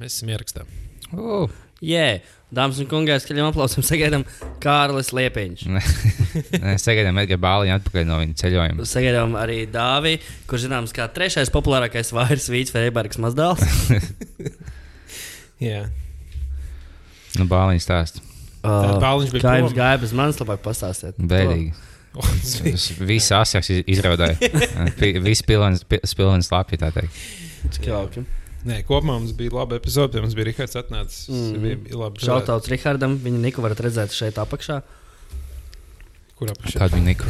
Mēs esam ierakstā. Uh, Jē, dāmas un kungi, skaļiem aplausiem sagaidām Kārlis Liepiņš. Sagaidām Edgars Bāliņu atpakaļ no viņa ceļojuma. Sagaidām arī Dāvi, kurš zināms kā trešais populārākais vairs Vīts Freibergs mazdēls. Jā. Nu, Bāliņš stāsta. Tad Bāliņš bija Kā jums gāja bez manis, labāk pastāstiet. Bēdīgi. Tas Viss iz- izraudāja. Viss pilns, pilns lapi, tā teikt. Cik jauki. Nē, kopumā mums bija laba epizode. Mums bija Rihards atnācis. Mm. Bija labi. Šautauts Rihardam, viņa Niku varat redzēt šeit apakšā. Kur apakšā? Kādu viņa niku?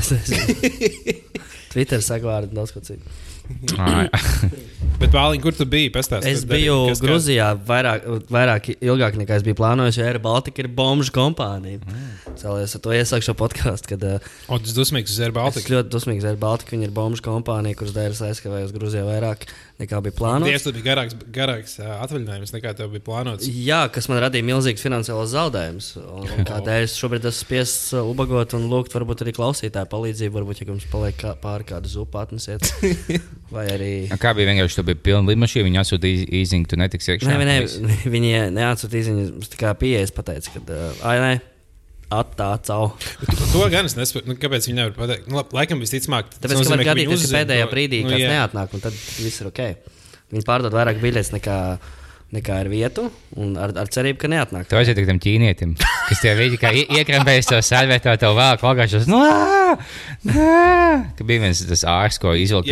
Twitter saka vārdu daudz ko citu. Bet Bāliņ, kur tu biji? Pastāsti. Es biju Grūzijā vairāk, vairāk ilgāk nekā es biju plānojis, Air Baltica ir bombuļu kompānija. Mm. Cēlies ar to iesāku šo podkāstu, kad uh, O, tas dusmīgs uz Air es Baltica. ļoti dusmīgs Air Baltica. Viņa ir bombuļu kompānija, kuras dēļ es aizkavēju uz Grūziju vairāk nekā bija plānots. Tiesa, tas bija garāks, garāks atvaļinājums nekā tev bija plānots. Jā, kas man radīja milzīgus finansiālus zaudējumus. Kādēļ es šobrīd esmu spiests ubagot un lūgt, varbūt arī klausītāju palīdzību. Varbūt, ja jums paliek kā, pāri kādu zupu atnesiet. Vai arī. Kā bija vienkārši, tu biji pilna lidmašīna, viņi atsūtīja īziņu, tu netiksi iekšā. Nē, nē, viņi neatsūtīja ziņu. Es tā kā pieejas pateicu, ka, uh, ai, nē, attācau. To, to gan es nesaprotu. Nu, kāpēc viņi nevar pateikt? Nu, laikam visticamāk, tas ka nozīmē, ka viņi gadīties, ka pēdējā to- brīdī nu, kāds jā. neatnāk, un tad viss ir ok. Viņi pārdod vairāk biļetes nekā, nekā ar vietu, un ar, ar cerību, ka neatnāk. Tu aizjūti tam ķīnietim, kas tie viņi kā ie- iekrāpējas to sēdvietā, tev vēl kaut kā šis. Ka bija viens tas ārsts, ko izvilka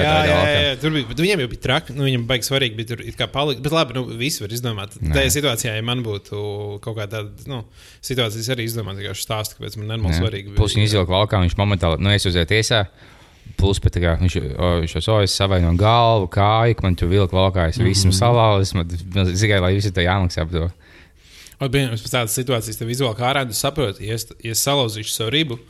tur bija. bet Viņiem jau bija traki. Nu, viņam baigi svarīgi bija tur it kā palikt. Bet labi, nu, visi var izdomāt. Tajā situācijā, ja man būtu kaut kāda nu, situācija, es arī izdomātu, kā stāstu, kāpēc man nenormāli svarīgi. Plus viņa izvilka valkā, viņš momentāli, nu, es uzēju tiesā. Plus, bet, kā, viņš jau sojas savaino galvu, kāju, ka man tur vilka valkā, es visam salauzu. Man tikai, lai visi tā jāmaksā par to. Pieņemsim, pēc tādas situācijas tev izvēlēt ārā, un tu saproti, ja es, ja es salauzīšu savu ribu.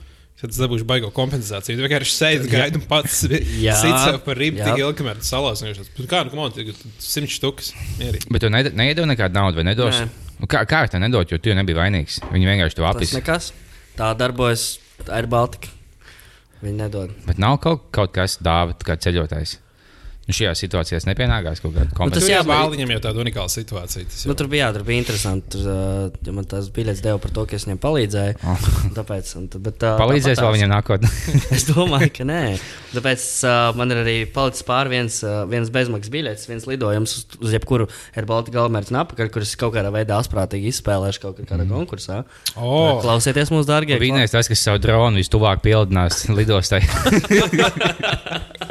Tad es dabūšu baigo kompensāciju. Tu vienkārši sēdi, gaidi un pats sit sev par ribu Jā. tik ilgi, kamēr tu salauzīsi. Kā, nu, man tagad simt štukas. Mierīgi. Bet tu neiedod nekādu naudu, vai nedos? Nē. Nu, Kā, kā tā nedod, jo tu jau nebija vainīgs? Viņi vienkārši to Tas apis. nekas. Tā darbojas Air Baltica. Viņi nedod. Bet nav kaut, kaut kas dāvāts kā ceļotājs. Nu, šajā situācijā es nepienākās kaut kāda tas kompensācija. jau jā, bāliņam jau tāda unikāla situācija. Tas Nu, jau. tur bija, jā, tur bija interesanti. Tur, uh, ja man tās biļetes deva par to, ka es viņiem palīdzēju. Oh. Tāpēc, un, bet, uh, Palīdzēs vēl viņam nākotnē. Es domāju, ka nē. Tāpēc uh, man ir arī palicis pāri viens, uh, viens bezmaksas biļets, viens lidojums uz, uz jebkuru Airbaltika galamērķu apakaļ, kurus kaut kādā veidā asprātīgi izspēlēšu kaut kādā mm. konkursā. O! Klausieties, mūsu dārgie! Vienīgais tas, kas savu dronu vistuvāk pielidinās lidostai.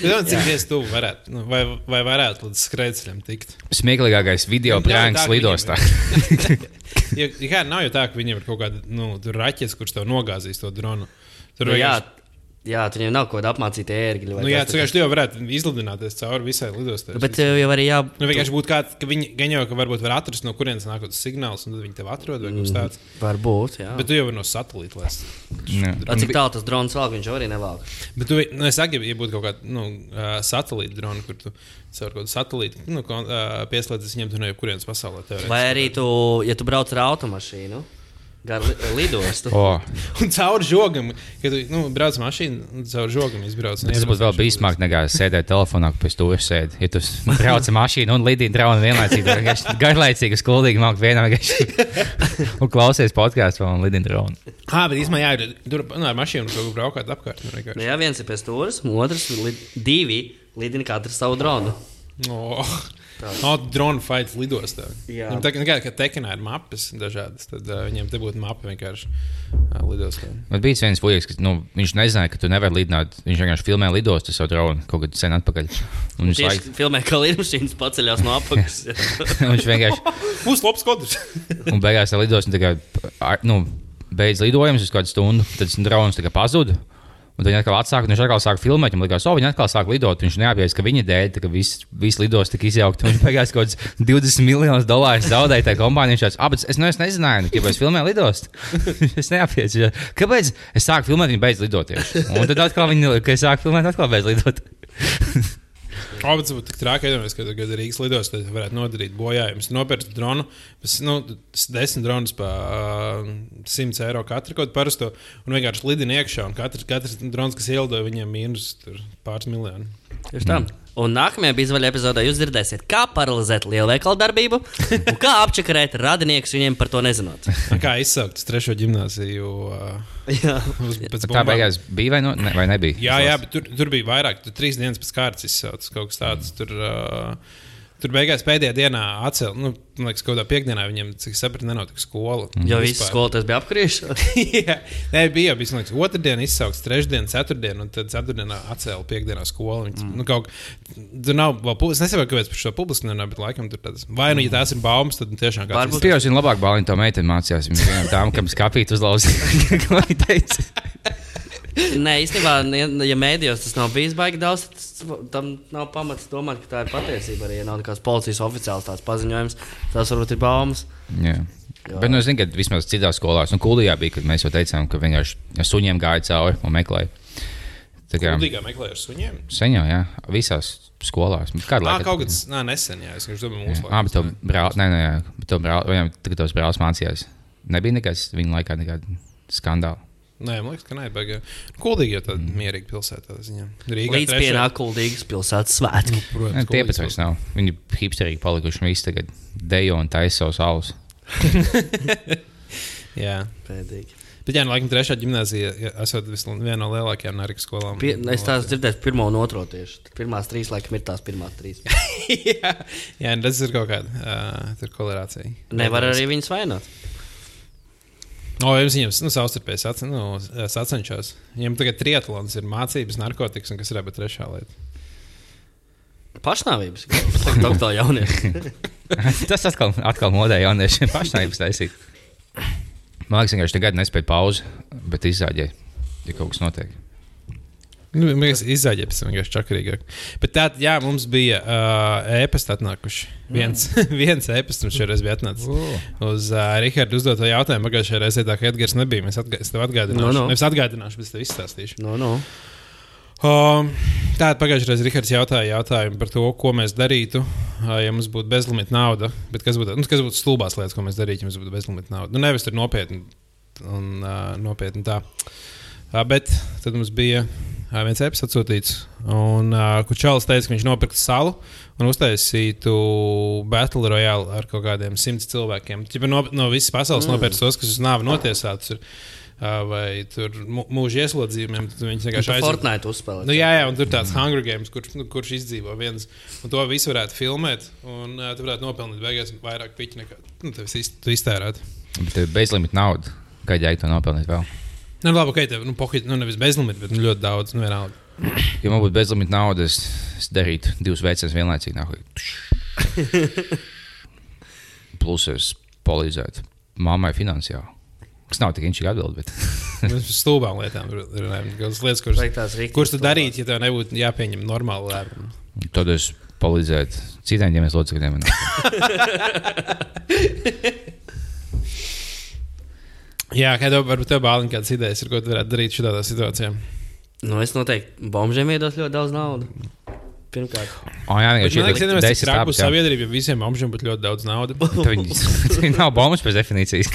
Bet, man, cikties tu varētu, nu, vai, vai varētu līdz skrejceļam tikt? Smieklīgākais video Nu, ka lidostā. Ja, ja kā, nav jau tā, ka viņiem ir kaut kāda nu, raķetes, kurš tev nogāzīs to dronu. Tur Nu, jā, jā, tur jau nav kāda apmācīta ērgļa. vai Nu, jā, tu vienkārši jau varētu izlidināties cauri visai lidostai. Bet uh, jau arī jā. Nu, vienkārši būtu kāds, ka viņi gan jau, ka varbūt var atrast, no kurienes nāk tas signāls, un tad viņi tev atrod vai kaut kas tāds. Varbūt, jā. Bet tu jau vari no satelīta lēst. Cik tālu tas drons vēl, viņš jau arī nevelk. Bet, tu, nu, es saku, ja būtu kaut kāda nu, ā, satelīta drona, kur tu caur kaut kādu satelītu nu, ā, pieslēdzies viņiem, tu no jebkurienes pasaulē. Vai arī tu, ja tu brauc ar automašīnu, gar li lidostu. O, Un caur žogam, kad tu nu, brauc mašīnu, un caur žogam izbrauc. tas būtu vēl bīstamāk nekā sēdēt telefonā, pēc tam sēdi. Ja tu brauc ar mašīnu un lidini dronu vienlaicīgi, garlaicīgi, skuldīgi māk vienā un klausies podkāstu un lidini dronu. Ah, bet īstenībā, jā, tur nu, ar mašīnu kaut kur braukāt apkārt. Nu, vienkārši. Nu, jā, viens ir pie stūres, otrs li divi lidina katru savu dronu. Oh. No, drona fights lidostā. Viņam tā kā- kā kā tekenā ir mappes dažādas, tad uh, viņiem te būtu mapa vienkārši uh, lidostā. Man bija viens puisis, kas nu, viņš nezināja, ka tu nevari lidināt. Viņš vienkārši filmē lidostu ar savu dronu kaut kad sen atpakaļ. Un viņš, laik, filmē, kā lidmašīnas paceļās no apakšas. viņš vienkārši Būs labs kodrs. un beigās tā lidostu tā kā, ar- nu, beidz lidojums uz kādu stundu. Tad tas drons tā pazuda. Un tad viņi atkal atsāka, un viņš atkal sāka filmēt. Viņam likās, o, viņi atkal sāk lidot. Viņš neapjēdz, ka viņa dēļ, viss vis lidos tika izjaukta. Viņš beigās kaut kāds 20 miljonus dolārus zaudēja tajā kompānijā. Viņš tāds, ah, bet es, nu, es nezināju, nu, es filmēju lidostu. es neapjēdzu. Kāpēc es sāku filmēt, viņa beidz lidot. Un tad atkal viņa, kad es sāku filmēt, atkal beidz lidot. O, bet tas būtu tik traki, iedomājieties, ka tagad Rīgas lidostā varētu nodarīt bojājumus. Nopirkt dronu, pēc, nu, desmit dronus par uh, 100 eiro katru kaut parasto, un vienkārši lidina iekšā. Un katrs, katrs drons, kas ielidoja, viņiem mīnus tur pāris miljonu. Tieši tā. Un nākamajā bizvaļā epizodē jūs dzirdēsiet, kā paralizēt lielveikalu darbību un kā apčakarēt radiniekus viņiem par to nezinot. Kā izsaukt trešo gimnāziju? Uh, Jā, uz, Tā beigās bija vai, nu, ne, vai nebija? Jā, jā, bet tur, tur bija vairāk. Tur trīs dienas pēc kārtas izsaucis kaut kas tāds. Tur, uh, tur beigās pēdējā dienā atcēlīja, nu, liekas, kaut kādā piekdienā viņam, cik sapratu, nenotika skola. jo visi Vispār. skolotāji bija apkrījuši. Jā, Nē, bija jau liekas, otrdien izsaukts, trešdien, ceturtdien, un tad ceturtdienā atcēla piekdienā skolu. Viņas, mm. nu, kaut, tur nav vēl, es nesaprotu, kāpēc par šo publiski nerunā, bet laikam tur tādas, vai nu, ja tās ir baumas, tad tiešām kāds Varbūt- zina, labāk balīņa to meiteni mācījās. Viņa vienam tām, kam skapīt uzlauzīja. Ko viņa teica? Nē, īstenībā, ja, ja mēdījos tas nav bijis baigi daudz, tad tam nav pamats domāt, ka tā ir patiesība. Arī ja nav nekāds policijas oficiāls tāds paziņojums, tas varbūt ir baumas. Jā. Bet, nu, es zinu, ka vismaz citās skolās, nu, Kulijā bija, kad mēs jau teicām, ka vienkārši ar suņiem gāja cauri un meklēja. Tā kā Kuldīgā meklēja ar suņiem. sen jau, jā, visās skolās. Nā, laiku? kaut kas, nā, nesen, jā, es domāju, mūsu Jā, bet tev brāl, nē, nē, jā, bet tev brāl, viņam tagad tavs brālis mācījās. Nebija nekas viņa laikā, nekāda skandāla. Nē, man liekas, ka nē, baigi. Kuldīgi jau tāda mierīga pilsēta. Rīgā Līdz trešā- pienāk kuldīgas pilsētas svētki. Nē, Protams, tie pēc vairs nav. Viņi hipsterīgi palikuši un visi tagad dejo un taisa savus alus. Jā. Pēdīgi. Bet, jā, nu, laikam, trešā gimnāzija ja esot viena no lielākajām Nārijas skolām. Pie, es tās dzirdēju, pirmo un otro tieši. Pirmās trīs, laikam, ir tās pirmās trīs. jā, jā, un tas ir kaut kāda uh, tur kolerācija. Nevar arī viņus vainot. O, jums viņiem nu, savstarpēji sac, nu, sacenšos. Viņiem tagad triatlons ir mācības, narkotikas, un kas ir abi trešā lieta. Pašnāvības. Tā tā jaunieši. Tas atkal, atkal modē jauniešiem pašnāvības taisīt. Man liekas, vienkārši tagad nespēja pauzi, bet izzāģēja, ja kaut kas notiek. Nu, pēc tam vienkārši čakarīgāk. Bet tā, jā, mums bija uh, e-pasta atnākuši. Viens, viens e-pasts mums šoreiz bija atnācis. Uz uh, Riharda uzdoto jautājumu pagājušajā reizē, tā kā Edgars nebija. Mēs atgā, es tev atgādināšu. No, no. Nevis atgādināšu, bet es tev izstāstīšu. No, no. Um, Tātad pagājušajā reizē Rihards jautāja jautājumu par to, ko mēs darītu, uh, ja mums būtu bezlimita nauda. Bet kas būtu, nu, kas būtu stulbās lietas, ko mēs darītu, ja mums būtu bezlimita nauda? Nu, nevis tur nopietni un uh, nopietni tā. Uh, bet tad mums bija viens episods atsūtīts, un uh, kur Čālijs teica, ka viņš nopirka salu un uztaisītu Battle Royale ar kaut kādiem simts cilvēkiem. Ķipa no, no visas pasaules mm. nopirka tos, kas uz nāvi notiesāts. Ir. Uh, vai tur mūža ieslodzījumiem, tad viņš vienkārši Šo aizjūt. Fortnite uzspēlēt. Nu, jā, jā, un tur ir tāds Hunger Games, kurš, nu, kurš izdzīvo viens. Un to visu varētu filmēt, un uh, tu varētu nopelnīt beigās vairāk piķi nekā nu, tev iz, tu iztērētu. Bet tev ir bezlimita nauda. Kā jēga to nopelnīt vēl? Nu, labi, ok, tev nu, pohyt, nu, nevis bezlimita, bet nu, ļoti daudz. Nu, vienalga. Ja man būtu bezlimita nauda, es, es darītu divus veicienus vienlaicīgi. Plus es palīdzētu mammai finansiāli. Tas nav tik inčīgi atbild, bet Mēs par stulbām lietām runājam. Lietas, kuras, kuras tu stulbās. darītu, ja tev nebūtu jāpieņem normāli lēmumi. tad es palīdzētu citiem ģimenes locekļiem. Jā, kā tev varbūt tev bāliņ kādas idejas ir, ko tu varētu darīt šādā situācijā? Nu, es noteikti bombžiem iedos ļoti daudz naudas. Pirmkārt, O, jā, liekas, ielikt ja desmit tas ir sabiedrība, ja visiem amžiem būtu ļoti daudz naudas. Viņi viņi nav bombas pēc definīcijas.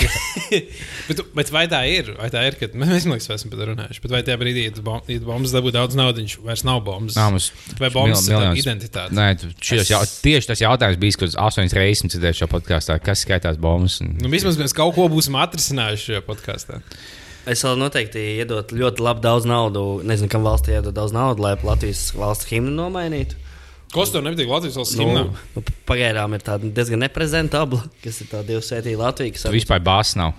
Bet, bet vai tā ir? Vai tā ir, ka mēs, man liekas, esam par to runājuši. Bet vai tajā brīdī, tu bom- bombas dabū daudz naudas, viņš vairs nav bombas? Nā, mums Vai bombas mil- ir identitāte? Nē, tu- šitas jau, tieši tas jautājums bija, kad astoņas reizes dzirdēju šo podkāstā, kas skaitās bombas. Un... Nu, vismaz mēs kaut ko būsim atrisinājuši šajā podkāstā. Es vēl noteikti iedotu ļoti labi daudz naudas. Nezinu, kam valstī iedod daudz naudas, lai Latvijas valsts himnu nomainītu. Kas tev nepatīk Latvijas valsts Nu, himnā? nu, pagaidām ir tāda diezgan neprezentabla, kas ir tāda divsvētīga Latvijas. Tu vispār bāzes nav.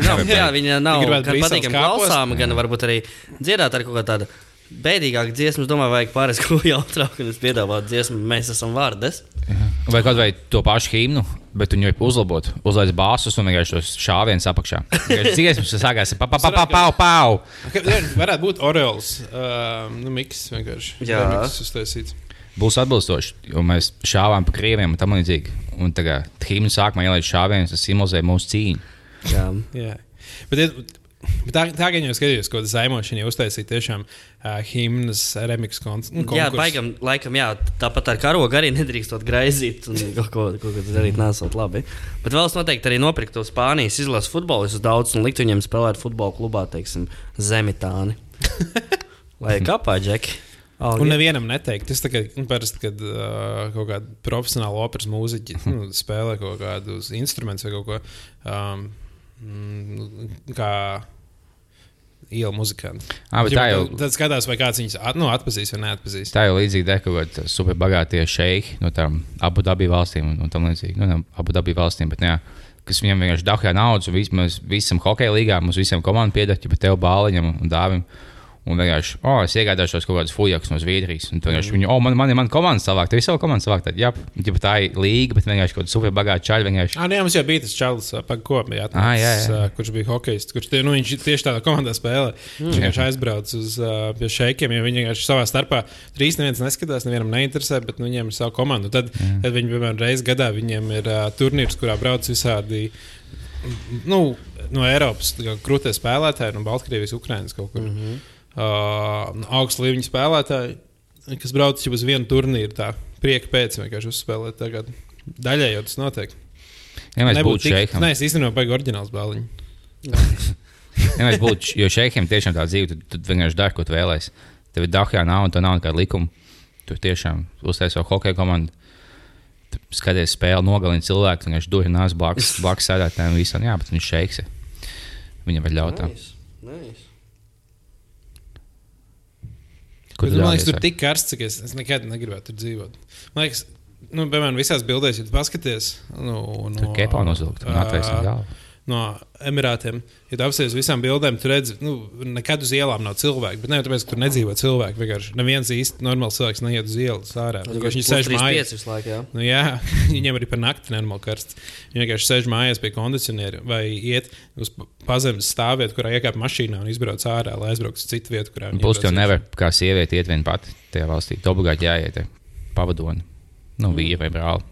Nav, jā, viņa nav gan kāpos? klausāma, gan varbūt arī dziedāt ar kaut kādu tādu bēdīgāku dziesmu. Es domāju, vajag kaut ko jautrāk, un es piedāvātu dziesmu, mēs esam vārdes. Vai kaut vai to pašu himnu, bet viņu uzlabot, uzlaiž bāzes un vienkārši tos šāvienus apakšā. Dziesmas sākās pa pa pa pa. Ka- jā, Varētu būt Orioles. Uh, nu, miks vienkārši. Jā. Miks uztaisīts. Būs atbilstoši, jo mēs šāvām pa krieviem un tam līdzīgi. Un tagad himnu sākumā ielaiž šāvienus, tas simbolizē mūsu cīņu. Jā. Jā. Bet, bet tā, tā gan jau skatījos, ko zaimošana uztaisīja tiešām uh, himnas remix koncerts. Nu, Jā, baigam, laikam, jā, tāpat ar karogu arī nedrīkstot graizīt un kaut ko, kaut ko darīt, nesot labi. Bet vēl es noteikti arī nopirktu Spānijas izlases futbolistus daudz un liktu viņiem spēlēt futbola klubā, teiksim, Zemitāni. Lai kāpā, Džeki. Oh, Un nevienam neteikt. Tas kā nu, parasti, kad uh, kaut kāda profesionāla operas mūziķi nu, spēlē kaut kādus instrumentus vai kaut ko um, kā iela muzikanti. Ah, tā jau- Tad, tad skatās, vai kāds viņus at, nu, atpazīs vai neatpazīs. Tā jau līdzīga kādi superbagātie šeiki no tām abu dabīju valstīm un, un tam līdzīgi. Nu, ne abu dabīju valstīm, bet jā, kas viņam vienkārši dahā naudas, un vis, mēs visam hokeja līgā, mums visiem komandām piedāvā, bet tev bāliņam un dāvim. Un vienkārši, oh, es iegādājos kaut kādus fujakus no Zviedrijas. Un vienkārši viņi, oh, man, man ir mana komanda savākt, tev ir sava komanda savākt. Tad, jā, ja tā ir līga, bet vienkārši kaut kāda superbagāta čaļa vienkārši. Ah, nē, mums jau bija tas čalis, ko bija Ah, jā, jā. kurš bija hokejs. Kurš tie, nu, viņš tieši tādā komandā spēlē. Viņš vienkārši aizbrauc uz uh, pie šeikiem, jo viņi vienkārši savā starpā trīs neviens neskatās, nevienam neinteresē, bet nu, viņiem ir sava komanda. Tad, tad viņi, piemēram, reizes gadā viņiem ir uh, turnīrs, kurā brauc visādi. Nu, no Eiropas krūtē spēlētāji, no Baltkrievijas, Ukrainas kaut kur. Mm -hmm. Augsts līmeņa spēlētāji, kas brauc jau uz vienu turnīru, tā prieka pēc vienkārši uzspēlēt. Tagad. Daļai jau tas notiek. Ja mēs Nebūtu būtu šeikam, Nē, es īstenībā baigi oriģināls bāliņš. ja mēs būtu, jo šeikiem tiešām tā dzīve, tad, tad vienkārši dari, ko tu vēlēsies. Tev ir dahā nav, un tev nav nekāda likuma. Tu tiešām uztaisīji savu hokeja komandu. Tu Skaties, spēle nogalina cilvēku, viņš ir nāc blakus, blakus sēdētājiem visam. Jā, bet viņš šeiks. Viņam var ļaut. tā. Nice, nice. Kur man liekas, tur vai? tik karsts, ka es, es nekad negribētu tur dzīvot. Man liekas, nu, piemēram, visās bildēs, ja tu paskaties nu, Tur no, kepā nozūgt un attaisnot galvu. No Emirātiem, ja tu apsies visām bildēm, tu redzi, nu, nekad uz ielām nav cilvēku. Bet ne jau tāpēc, ka tur nedzīvo cilvēki. Vienkārši neviens īsti normāls cilvēks neiet uz ielas ārā. Vienkārši Viņi sēž mājās. visu laiku. Jā. Nu, jā, viņiem arī par nakti nenormāli karsts. Viņi vienkārši sēž mājās pie kondicioniera vai iet uz pa- pazemes stāvvietu, kurā iekāp mašīnā un izbrauc ārā, lai aizbrauktu uz citu vietu, kurā viņi Plus, tev iebrauc nevar kā sieviete iet vien pati tajā valstī. Tev obligāti jāiet pavadoni. Nu, vīri vai brāli.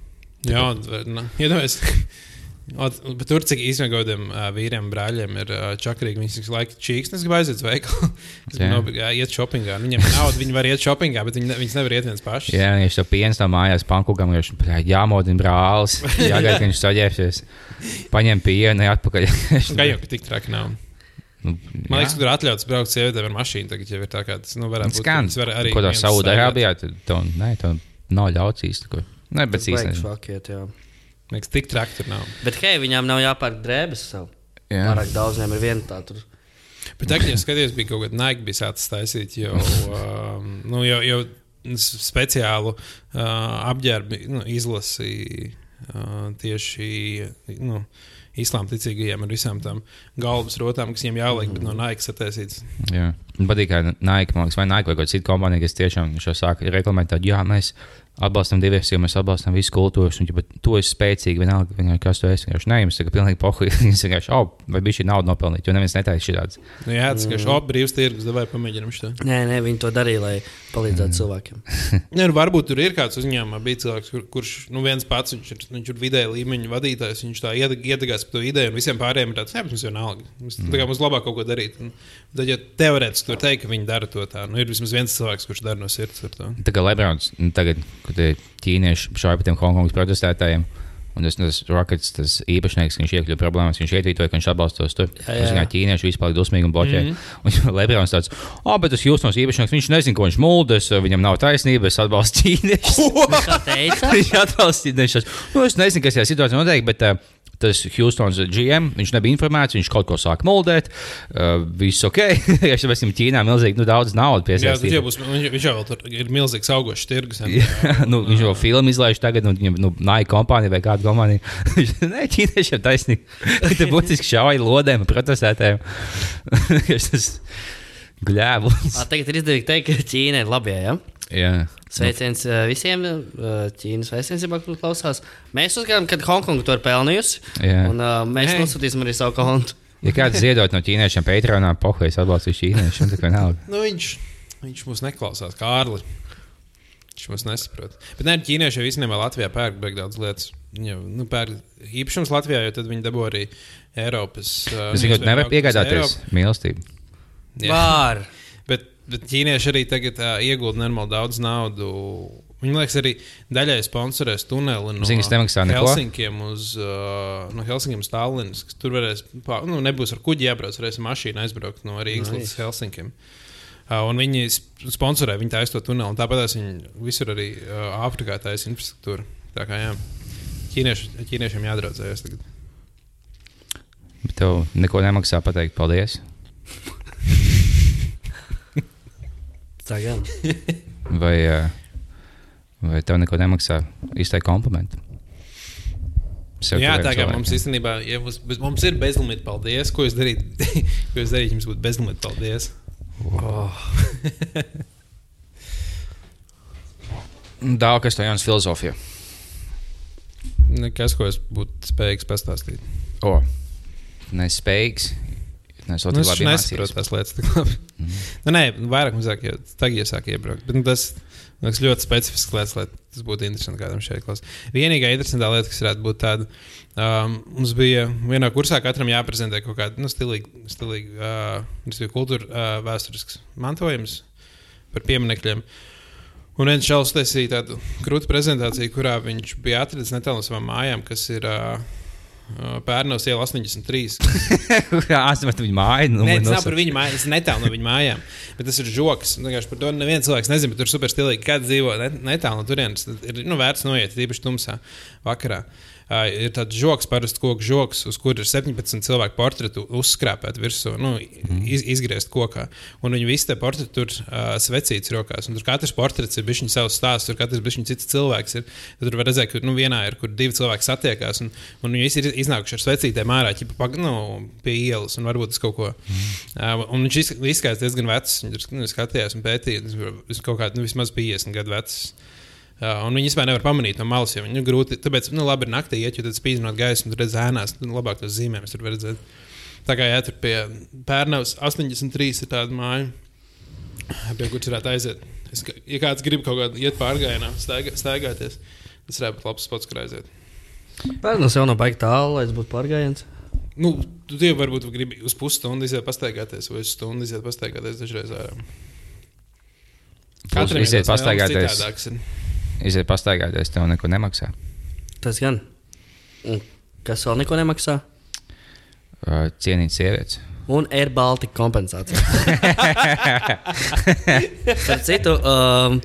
Jā, nu, iedomājieties. Bet tur, cik īstenībā kādiem uh, vīriem, brāļiem ir uh, čakarīgi, viņas visu laiku čīks, es gribu aiziet uz veikalu. Jā. jā, iet shoppingā. Viņiem ir nauda, viņi var iet shoppingā, bet viņi, ne, viņas nevar iet viens pašs. Jā, viņš to piens no mājās pankūkam, viņš jāmodina brālis. Jāgaida, ka viņš saģērbsies. Paņem pienu, atpakaļ. Kā jau tik traki nav. Nu, Man liekas, ka tur atļauts braukt sievietēm ar mašīnu. Tagad jau ir tā, kā tas nu, varētu būt. skan. var arī Ko tā Saudārābijā, tad tev, ne, tev nav ļauts īsti. Ne, bet īstenībā. Liekas, tik traki tur nav. Bet hei, viņām nav jāpērk drēbes sev. Jā. Pārāk daudz viņiem ir viena tā tur. Bet tagad, ja skaties, bija kaut kāda naika, bija sācis taisīt jau, um, nu, jau, jau speciālu uh, apģērbu nu, izlasīja uh, tieši nu, islāma ticīgajiem ar visām tām galvas rotām, kas viņiem jāliek, bet no naikas attaisīts. Jā. Man patīk, ka Nike, man liekas, vai Nike vai kāda cita kompānija, kas tiešām šo sāka reklamēt, tādu, jā, mēs atbalstam diversiju, mēs atbalstam visu kultūras, un ja tu esi spēcīgi, vienalga, vienalga kas tu esi. Vienkārši jums tagad pilnīgi pohuļ. Jūs vienkārši, oh, vai bija šī nauda nopelnīta, jo neviens netaisa šādas. Nu, jā, tas ir šāds brīvs tirgus, vai pamēģinām šo. Nē, nē, viņi to darīja, lai palīdzētu cilvēkiem. Nē, nu, varbūt tur ir kāds uzņēmumā, bija cilvēks, kur, kurš nu, viens pats viņš ir, viņš ir vidēja līmeņa vadītājs. Viņš tā iedeg- iedegās par to ideju, un visiem pārējiem ir tāds, ka mums jau nav alga. Mums, mm. mums labāk kaut ko darīt. Un, tad, ja teorētiski tur teikt, ka viņi dara to tā, nu, ir vismaz viens cilvēks, kurš dara no sirds ar to. Tā kā Lebrons nu, tagad, kad ir ķīnieši šādi par tiem Hongkongas protestētājiem. Un tas, tas Rockets, tas īpašnieks, viņš iekļuva problēmās, viņš ietvītoja, ka viņš atbalsta tos tur. Jā, jā. Kā ķīnieši vispār dusmīgi un bloķē. Mm -hmm. Un Lebrons tāds, ah, oh, bet tas Hjūstons īpašnieks, viņš nezina, ko viņš muldas, viņam nav taisnība, es atbalstu ķīniešus. Viņš atbalstīja nešos. Nu, es nezinu, kas tajā situācijā notiek, bet uh, tas Houstons GM, viņš nebija informēts, viņš kaut ko sāk moldēt. Uh, viss ok. ja mēs viņam Ķīnā milzīgi nu, daudz naudas Jā, tas jau piesaistījām. būs, viņš, viņš jau vēl tur ir milzīgs augošs tirgus. Jā, nu, viņš jau filmu izlaiž tagad, un viņam nu, Nike kompānija vai kāda kompānija. Nē, ķīniešiem taisnība. Te būtiski šauja lodēm, protestētājiem. tas gļēvums. Tagad ir izdevīgi teikt, ka Ķīna ir labie. Ja? Jā. Sveiciens uh, visiem uh, Ķīnas vēstniecībā, kur klausās. Mēs uzskatām, ka Hongkonga to ir pelnījusi. Un uh, mēs Nē. nosūtīsim arī savu kontu. Ja kāds ziedot no ķīniešiem Patreonā, pohojas atbalstīs ķīniešiem, tad vienalga. Nu, viņš, viņš mūs neklausās, kā Ārlis. Viņš mūs nesaprot. Bet nē, ķīnieši jau īstenībā Latvijā pērk beig daudz lietas. Viņi jau nu, pērk īpašums Latvijā, jo tad viņi dabū arī Eiropas. uh, braukt uz piegādāties Eiropu. mīlestību. Jā. Bet, ķīnieši arī tagad uh, iegulda normāli daudz naudu. Viņi, man liekas, arī daļai sponsorēs tuneli no neko? Helsinkiem uz, uh, no Helsinkiem uz Tallinas. kas Tur varēs, pā, nu, nebūs ar kuģi jābrauc, varēs ar mašīnu aizbraukt no Rīgas Nice. līdz Helsinkiem. Uh, un viņi sp- sponsorē, viņi taisa to tuneli. un Tāpat viņi visur arī uh, Āfrikā taisa infrastruktūru. Tā kā jā, ķīnieši, ķīniešiem jādraudzējas tagad. Bet tev neko nemaksā pateikt paldies. Tā gan. Vai, eh, vai tev neko nemaksā izteikt komplimentu? Sev Jā, tā kā cilvēkam. mums īstenībā ja mums, mums ir bezlimita paldies. Ko jūs darītu? Ko jūs darītu, ja jums būtu bezlimita paldies? Daudz kas to jaunas filozofija. Nekas, ko es būtu spējīgs pastāstīt. O, nespējīgs. Nu, es labi nesaprotu iemācījies. tās lietas. labi. Nu, nē, vairāk mazāk jau tagad iesāk iebraukt. Bet, nu, tas liekas ļoti specifisks lietas, lai tas būtu interesanti kādam šeit klausīties. Vienīgā interesantā lieta, kas varētu būt tāda, um, mums bija vienā kursā katram jāprezentē kaut kāda nu, stilīga, stilīga uh, kultūra uh, vēsturisks mantojums par pieminekļiem. Un viens čels taisīja tādu krūtu prezentāciju, kurā viņš bija atradzis netālu no savām mājām, kas ir uh, Pērnavas iela 83. Jā, atzīmēt viņa māju. Nu, Nē, tas nav par viņu tas ir netālu no viņa mājām. Bet tas ir joks. Vienkārši par to neviens cilvēks nezina, bet tur super stilīgi. Kāds dzīvo net- netālu no turienes, ir nu, vērts noiet, īpaši tumsā vakarā. Uh, ir tāds joks, parasts koku joks, uz kura ir 17 cilvēku portretu uzskrāpēti virsū, nu, iz, izgriezt kokā. Un viņi visi tie portreti tur uh, svecītas rokās. Un tur katrs portrets ir bijis viņa savs stāsts, tur katrs bija cits cilvēks. Ir. Tur var redzēt, ka nu, vienā ir, kur divi cilvēki satiekās, un, un viņi visi ir iznākuši ar svecītēm ārā, ķipa, nu, pie ielas, un varbūt tas kaut ko. Uh, un viņš iz- izskatās diezgan vecs. Viņš tur nu, skatījās un pētīja. Viņš kaut kādā nu, vismaz 50 gadu vecs. Uh, un viņi vispār nevar pamanīt no malas, jo viņi nu, grūti. Tāpēc, nu, labi, ir naktī iet, jo tad spīdzinot gaisu, un redzēt ēnās, nu, labāk tos zīmējumus tur var redzēt. Tā kā jā, tur pie Pērnavas 83 ir tāda māja, pie kuras varētu aiziet. Es, ja kāds grib kaut kādā iet pārgājienā, staigā, staigāties, tas varētu būt labs spots, kur aiziet. Pērnus jau nav baigi tālu, lai tas būtu pārgājiens. Nu, tu jau varbūt gribi uz pusstundu iziet pastaigāties, vai uz stundu iziet pastaigāties dažreiz ārā. Katram iziet pastaigāties. Ir. Iziet pastaigāties, tev neko nemaksā. Tas gan. Un kas vēl neko nemaksā? Uh, cienīt sievietes. Un Air Baltica kompensācija. Par citu, um, uh,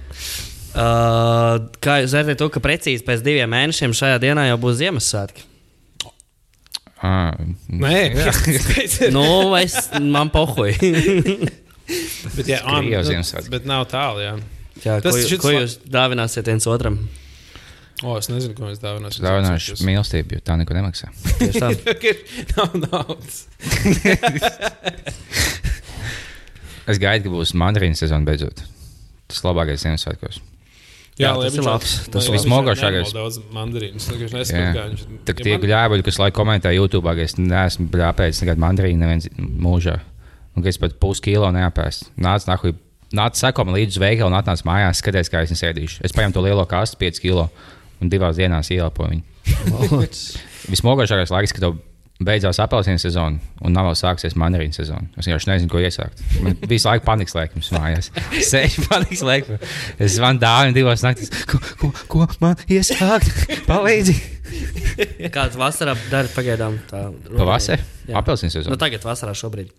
kā jūs redzat, to, ka precīzi pēc diviem mēnešiem šajā dienā jau būs Ziemassvētki. Ah, Nē, tas ir. Nu, es man pohoju. Bet, jā, Krievijas nu, bet nav tālu. Jā. Jā, Tas ko, jūs, šits ko jūs dāvināsiet viens otram? O, es nezinu, ko mēs dāvināsim. Dāvināšu mīlestību, jo tā neko nemaksā. Tā. Nav naudas. Es gaidu, ka būs mandarīna sezona beidzot. Tas labākais Ziemassvētkos. Jā, tas ir labs. Tas ir vismogošākais. Daudz mandarīnas. Es Jā. Tā kā tie gļēbuļi, kas laiku komentē YouTube, ka es neesmu bļāpējis nekad mandarīnu neviens mūžā. Un ka es pat puskilo neapēstu. Nāc, nahuj, nāc, seko man līdzi uz veikalu un atnāc mājās, skaties, kā es nesēdīšu. Es paņemu to lielo kastu, 5 kilo, un divās dienās ielpoju viņu. Vismogošākais laiks, kad tev beidzās apelsīna sezona, un nav vēl sāksies mandarīna sezona. Es vienkārši nezinu, ko iesākt. Man visu laiku panikas lēkums mājās. Sēž panikas lēkums. Es zvanu dāvinu divos naktīs. Ko, ko, ko man iesākt? Palīdzi! Kāds vasarā dara pagaidām? tā- Pavasarī? Apelsīna Nu, sezona. tagad vasarā šobrīd.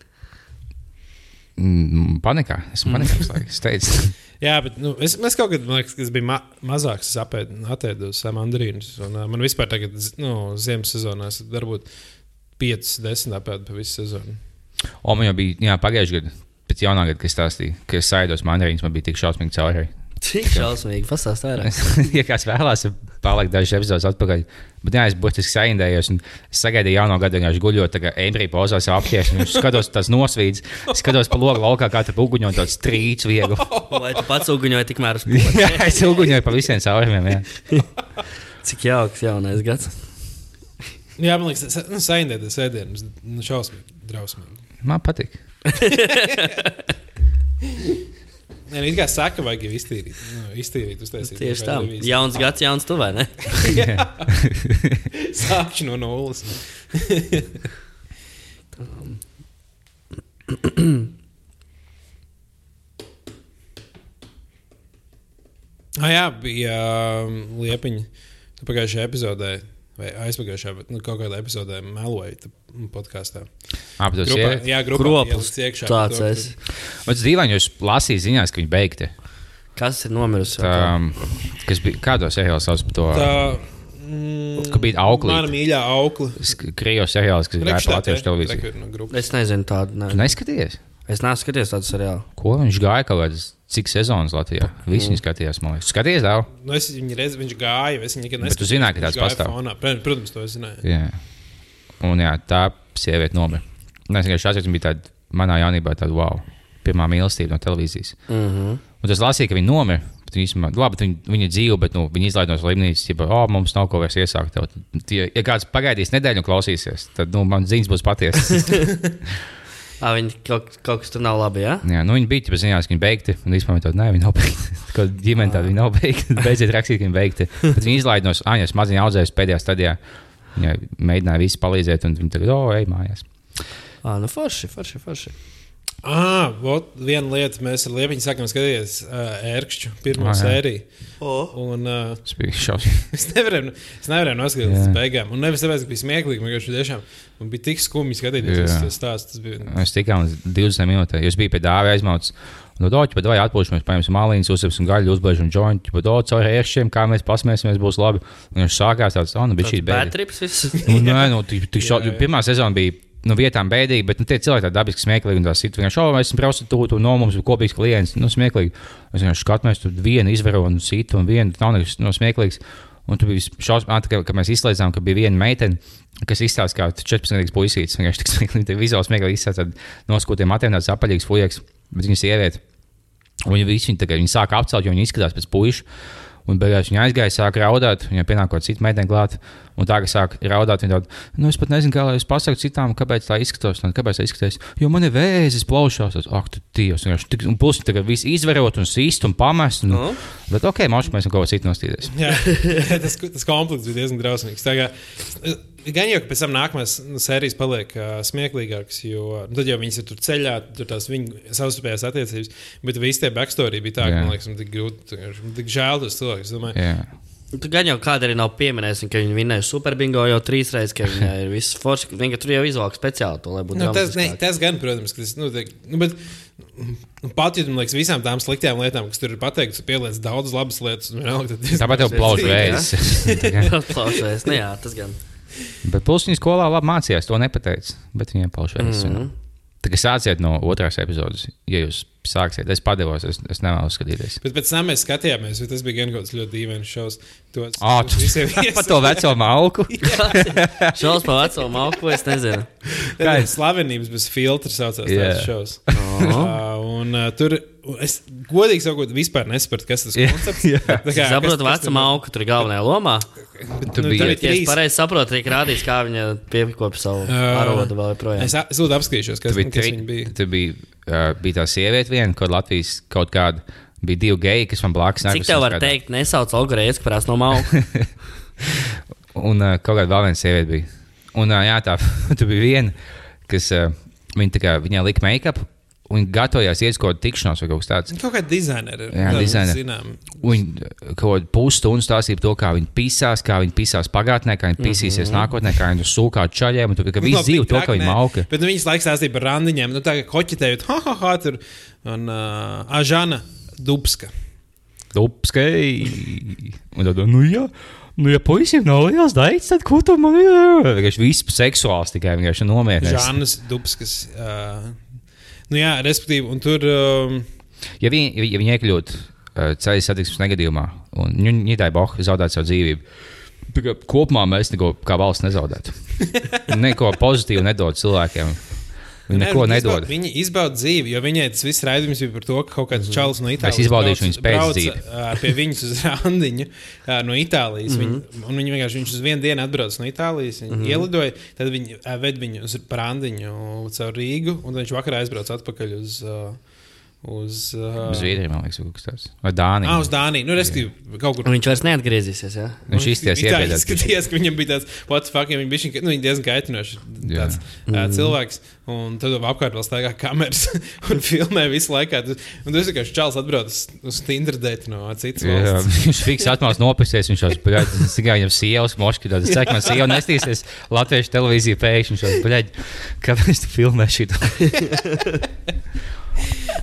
Panikā. Esmu panikā. Mm. Es teicu, Jā, bet nu, es, es kaut kad, man liekas, kas bija ma mazāks, uz mandarīnus. Un, uh, man vispār tagad, nu, ziemas sezonā, varbūt 5, 10 apēdu pa visu sezonu. o, man jau bija jā, pagājušajā gadā, pēc jaunā gada, kad es stāstīju, ka es saidos mandarīnus, man bija tik šausmīgi cauri. Cik šausmīgi, pastāst vairāk. ja kāds vēlās, palikt dažas epizodes atpakaļ. Bet jā, es būtiski saindējos un es sagaidīju jauno gadu, vienkārši guļot, tā kā embrija pozā aptieši. un Skatos tās nosvīdus, skatos pa logu laukā, kā tur uguņo tāds trīts viegli. Vai tu pats uguņoji tikmēr uz pusi? jā, es uguņoju pa visiem caurumiem. Cik jauks jaunais gads. Jā, man liekas, tas nu, saindēties ēdienas, nu, šausmīgi, drausmīgi. Man patīk. Nē, nu, kā saka, vajag jau iztīrīt. Nu, iztīrīt, uztaisīt. Tieši tā. kādu revīziju. Jauns gads, jauns tu vai ne? Sākšu no nulles. ah, jā, bija um, liepiņa. Pagājušajā epizodē vai aizpagājušā, bet nu, kaut kādā epizodē meloja tā podkāstā. Apgādājot, Grupā, jā, grupā Kroplis iekšā. tāds to, esi. tas dīvaini, jūs lasījāt ziņās, ka viņi beigti. Kas ir nomirusi? Tā, kas bija kādos seriālos sauc par to? Tā, mm, Ka bija auklīte. Mana mīļā aukla. Krievijas seriāls, kas latviešu televīziju. No grupas. Es nezinu tādu. Ne. Tu neskaties? Es neesmu skatījies tādu seriālu. Ko viņš gāja kaut kādas cik sezonas Latvijā? Visi viņi skatījās, man liekas. Skaties, dāvā. Nu, es viņu redzu, viņš gāja. Es viņu nekad Bet tu neskatījos, zināji, ka tāds pastāv? fonā. Protams, Protams, to es zināju. Jā. Un jā, tā sieviete nomira. Es vienkārši atceros, viņa bija tāda manā jaunībā, tāda wow, pirmā mīlestība no televīzijas. Mm -hmm. Un tas lasīja, ka viņa nomira. īstenībā- Labi, viņa, viņa dzīvo, bet nu, viņa izlaiž no slimnīcas, ja oh, mums nav ko vairs iesākt. Tie, ja kāds pagaidīs nedēļu un klausīsies, tad nu, man ziņas būs patiesas. Ah, viņi kaut, kaut kas tur nav labi. Ja? Jā, nu, viņi bija ziņās, ka viņi beigti. Un īstenībā viņi tādu nē, viņi nav beigti. Kā ģimene tāda, viņi nav beigti. Beidziet rakstīt, ka viņi beigti. Bet viņi izlaiž no Aņas maziņa audzējas pēdējā stadijā. Viņai mēģināja visi palīdzēt, un viņi tagad, oh, ej mājās. Ah, nu forši, forši, forši. Ah, vot, viena lieta, mēs ar Liepiņu sākām skatīties uh, ērkšķu pirmo Ah, jā. sēriju. Oh. Un, uh, Tas bija šausmīgi. es nevarēju, es nevarēju noskatīties līdz beigām. Un nevis tāpēc, ka bija smieklīgi, bet vienkārši tiešām man bija tik skumji skatīties Jā. uz to stāstu. Tas bija Mēs tikām līdz 20 minūtēm. Jūs bijāt pie dāvā aizmauts. Nu, doķi, bet vai atpūšamies, paņemsim mālīņus, uzsversim gaļu, uzbēžam jointu, bet doķi caur ēršiem, kā mēs pasmēsimies, būs labi. Un viņš sākās tāds, oh, nu, bija šī bēda. Bētrips viss. Nu, nē, nu, tik, tik šo, pirmā sezona bija. Nu, vietām bēdīgi, bet nu, tie cilvēki tādi dabiski smieklīgi. Un tā sit vienkārši, oh, mēs esam prostitūti, un no mums ir kopīgs klients. Nu, smieklīgi. Mēs vienkārši skatāmies, tur viena izvēro un sit, un viena nav nekas no smieklīgs. Un tur bija šausmas, ka, ka mēs izslēdzām, ka bija viena meitene, kas izstāsta, kā 14 gadīgs puisītis. Viņš tik smieklīgi, vizuāli smieklīgi izstāsta noskūtiem matiem, tāds apaļīgs fujaks, bet viņa sieviete. Un viņi visi viņi, tagad, viņi sāk apcelt, jo viņi izskatās pēc puikas. Un beigās viņa aizgāja, sāka raudāt. Viņai pienākot citu meiteni klāt. Un tā, ka sāk raudāt, viņa tāda, nu, es pat nezinu, kā lai es pasaku citām, kāpēc tā izskatās. Un kāpēc tā izskatās? Jo man ir vēzis plaušās. Es, Ak, tu dievs. vienkārši tik- Un plus tagad viss izverot un sīst un pamest. Un, Nu? Bet ok, mākslinieks, mēs kaut ko citu nostīties. Jā, tas, tas konflikts bija diezgan drausmīgs. Kā, gan jau, ka pēc tam nākamās nu, sērijas paliek uh, smieklīgākas, jo nu, tad jau viņas ir tur ceļā, tur tās viņu savstarpējās attiecības. Bet visi tie backstory bija tā, ka Jā. man liekas, man tik grūti, tik žēl tos cilvēkus. Domāju, Jā. Tu gan jau kāda arī nav pieminējusi, ka viņi vinēja superbingo jau trīs reizes, ka viņai ir viss forši. Viņa tur jau izvēlējās speciāli to, lai būtu Nu, tas, ne, tas gan, protams, ka tas nu, tiek, nu, bet, nu, pat ja man liekas, visām tām sliktām lietām, kas tur ir pateikts, pieliec daudz labas lietas. un vienalga, Tāpat jau plaušu smieklīgi, vēzis. Klausies, nu jā, tas gan. Bet viņa skolā labi mācījās, to nepateica. Bet viņiem plaušu vēzis. Mm Mhm. -hmm. Tagad sāciet no otrās epizodes. Ja jūs sāksiet, es padevos, es, es nevēlu skatīties. Bet pēc tam mēs skatījāmies, jo tas bija gan kaut kāds ļoti dīvains šovs. To Ah, to visiem Par to veco malku. Šaus pa veco malku, es nezinu. Kā ir slavenības bez filtra saucās Jā. tas šovs. Oh. Uh, un uh, tur es godīgi sakot, vispār nesapratu, kas tas. Tā kā, Saprotu, veca malku, tur ir galvenajā lomā. Bet, Tur nu, bija- ir Ja es trīs. pareizi saprotu, tiek rādīts, kā viņa piekopja savu Ā. arodu vēl joprojām. Es, es lūdzu apskatīšos, kas, bija, kas viņi bija. tur bija, uh, bija tā sieviete, viena, kaut Latvijas kaut kāda. Bija divi geji, kas man blakus Cik tev var teikt, nesauc algoritmu, kurās no malku? Un uh, kaut kāda vēl viena sieviete bija. Un uh, jā, tā tur bija viena, kas uh, viņa tā kā, viņai lika make-up. Un gatavojās iet uz kaut kādu tikšanos vai kaut kas tāds. Kaut kāda dizainera. Jā, dizaineri. Zinām. Viņa kaut kādu pusstundu stāstīja par to, kā viņi pisās, kā viņi pisās pagātnē, kā viņi pisīsies mm -hmm. nākotnē, kā viņi sūkā čaļiem. Un tu, ka Nu, viss tik to, ka viņi mauka. Bet nu, viņas laiks stāstīja par randiņiem. Nu, tā kā koķitējot, ha, ha, ha, tur. Un uh, Ažana Dubska. Upskai! Un tad, nu jā. Nu, ja puisim nav liels daits, tad ko tu man ir? Vienkārši viss seksuāls tikai vienkārši nomierinās. Žānas Dubskas. Uh, nu jā, respektīvi, un tur. Um, Ja viņi, ja viņi iekļūtu uh, ceļu satiksmes negadījumā un Nīderlandē Boha zaudētu savu dzīvību, kopumā mēs neko kā valsts nezaudētu. neko pozitīvu nedod cilvēkiem. Viņi Nē, neko nedod. Viņi izbauda dzīvi, jo viņai tas viss raidījums bija par to, ka kaut kāds čalis no Itālijas izbaudīšu brauc- viņas pēc ā, Pie viņas uz randiņu no Itālijas. Mm Mhm. -hmm. viņi, un viņi vienkārši viņš uz vienu dienu atbrauc no Itālijas. Mm -hmm. ielidoja, tad viņi ved viņu uz randiņu caur Rīgu, un viņš vakarā aizbrauc atpakaļ uz. ā, uz, uh, Zviedrija, man liekas, kaut kas tāds. Vai Dānija. ah, uz Dāniju. Nu, respektīvi, kaut kur. Un viņš vairs neatgriezīsies. Ja? Viņš tā iebiedēts. izskatījās, ka viņam bija tāds, what the fuck, ja viņš bija nu, diezgan kaitinošs Jā. tāds, uh, cilvēks. Un tad apkārt vēl staigā kameras un filmē visu laiku. Un tas vienkārši čels atbrauc uz, uz Tinder date no citas Jā, valsts. viņš fiks atmās nopisies, viņš jau spēļ, tikai viņam sievas moški, tad es ceru, ka man sieva nestīsies Latviešu televīziju pēkšņi, viņš jau spēļ, kāpēc tu filmē šito?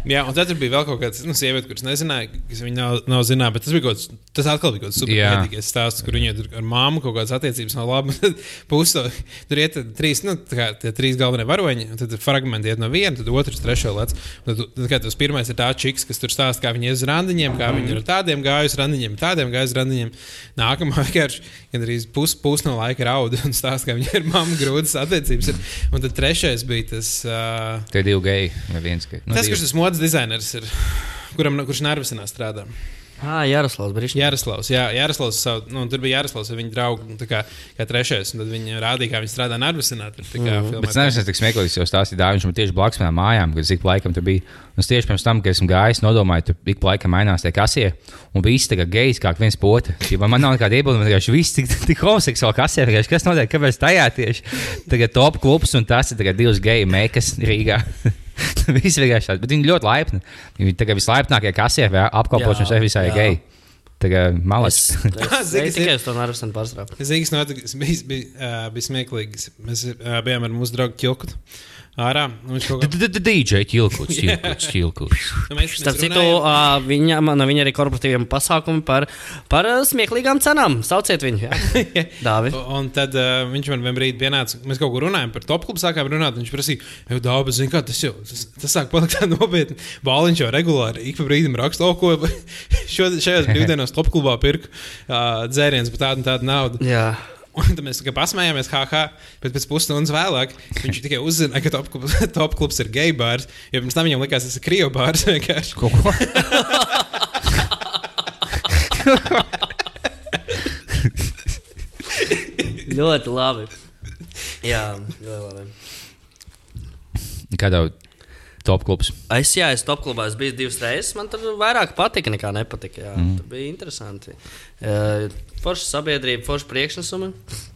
Jā, un tad bija vēl kaut kāds nu, sieviete, kuras nezināja, kas viņa nav, nav zināma. Bet tas bija kaut kāds, tas atkal bija kaut kāds Jā. superīgais stāsts, kur viņai tur ar māmu kaut kādas attiecības nav labas. Pusto, tur iet trīs, nu, tā kā trīs galvenie varoņi, un tad fragmenti iet no viena, tad otrs, trešo lec. Tad, tad, kad tas pirmais ir tā čiks, kas tur stāsta, kā viņi iet uz randiņiem, kā viņi ir ar tādiem gājuši randiņiem, tādiem gājuši randiņiem. Nākamā vienkārši gandrīz pus, pus no laika rauda un stāsta, kā viņi ir mamma grūtas attiecības. Un tad trešais bija tas. Uh, Tie divi geji viens geji. Nu, Tas, kurš tas modes dizainers ir, kuram, kurš nervisinā strādā. Ah, Jaroslavs Brīsīs. Jaroslavs, jā, Jaroslavs savu, nu, tur bija Jaroslavs ar viņu draugu, nu, tā kā, kā trešais, un tad viņi rādīja, kā viņi strādā tā kā, Bet es nezinu, cik smieklīgs jau stāstīja. Viņš man tieši blakus manām mājām, kad es ik laikam tur biju. Un tieši pirms tam, kad esmu gājis, nodomāju, tur ik laikam mainās tie kasie. Un viss tagad gejs kā viens pota. Ja man, man nav nekāda iebilduma, ka viss tik, tik homoseksuāli kasie. vienkārši Kas notiek? Kāpēc tajā tieši? Tagad top klubs un tas ir tagad divas geju mekas Rīgā. Viss vienkārši tāds, bet viņi ļoti laipni. Viņi tagad vislaipnākie kasie apkalpošanas visai jā. geji. Malas. es, Zini, es tikai uz to nervusam pārstrāpu. Zīves notikums bija, smieklīgs. Mēs bijām ar mūsu draugu Čilku. Ārā. DJ Tilkuts, Tilkuts, Tilkuts. Nu, Starp citu, viņa, no viņa arī korporatīviem pasākumiem par, par smieklīgām cenām. Sauciet viņu, jā. Dāvi. Un tad uh, viņš man vienā brīdī pienāca, mēs kaut kur runājām par top klubu, sākām runāt. Viņš prasīja, jau daudz, zinu, kā tas jau, tas, tas sāk palikt tā nopietni. Bāliņš jau regulāri ik pa brīdim raksta, o, ko šo, šajās brīvdienās top klubā pirku uh, dzērienus par tādu un tādu naudu. Jā. Un tad mēs tikai pasmējāmies, haha, bet pēc pusstundas vēlāk viņš tikai uzzināja, ka top klubs, top klubs ir gay bārs. Jo pirms tam viņam likās, tas ir krievu bārs vienkārši. Ko? ko? Ļoti labi. Jā, ļoti labi. Kādā top klubs? Es, jā, es top klubā esmu bijis divas reizes. Man tur vairāk patika nekā nepatika. Jā, mm. Tur bija interesanti. Uh, forša sabiedrība, forša priekšnesumi.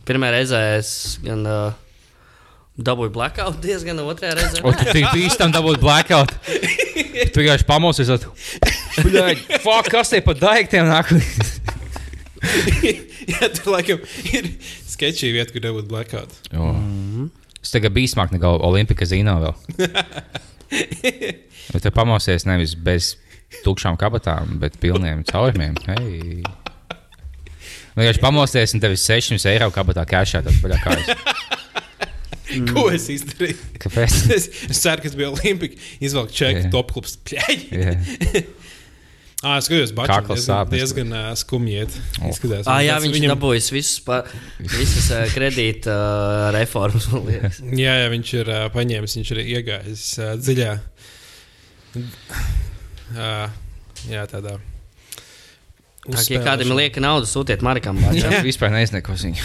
Pirmā reizē es gan uh, dabūju blackout, diezgan otrajā reizē. O, tu tik bīstam dabūt blackout. Tu vienkārši pamosies. at, fuck, kas te pa daiktiem nāk? Jā, tur laikam ir sketčī vieta, kur dabūt blackout. Jo. Es tagad biju smāk nekā Olimpika zino vēl. Bet te pamosies nevis bez tukšām kabatām, bet pilniem caurumiem. Hei! Vienkārši pamosties un tev ir 600 eiro kabatā kājas. Mm. Ko es izdarīju? Kāpēc? Es, es ceru, ka tas bija Olimpika. Izvelk čeku, Jā. top klubs. Pļaļ! Ah, es skatījos, Bačs Kakls diezgan, diezgan uh, skumji iet. O. Izskatās. Ah, jā, viņš viņam... dabūjis visus, pa, visas uh, kredīta uh, reformas. Jā, jā, viņš ir uh, paņēmis, viņš ir iegājis uh, dziļā. Uh, jā, tādā. Tā, ja kādam ir lieka nauda, sūtiet Markam. Bačam. Jā. Vispār neiznieko viņu.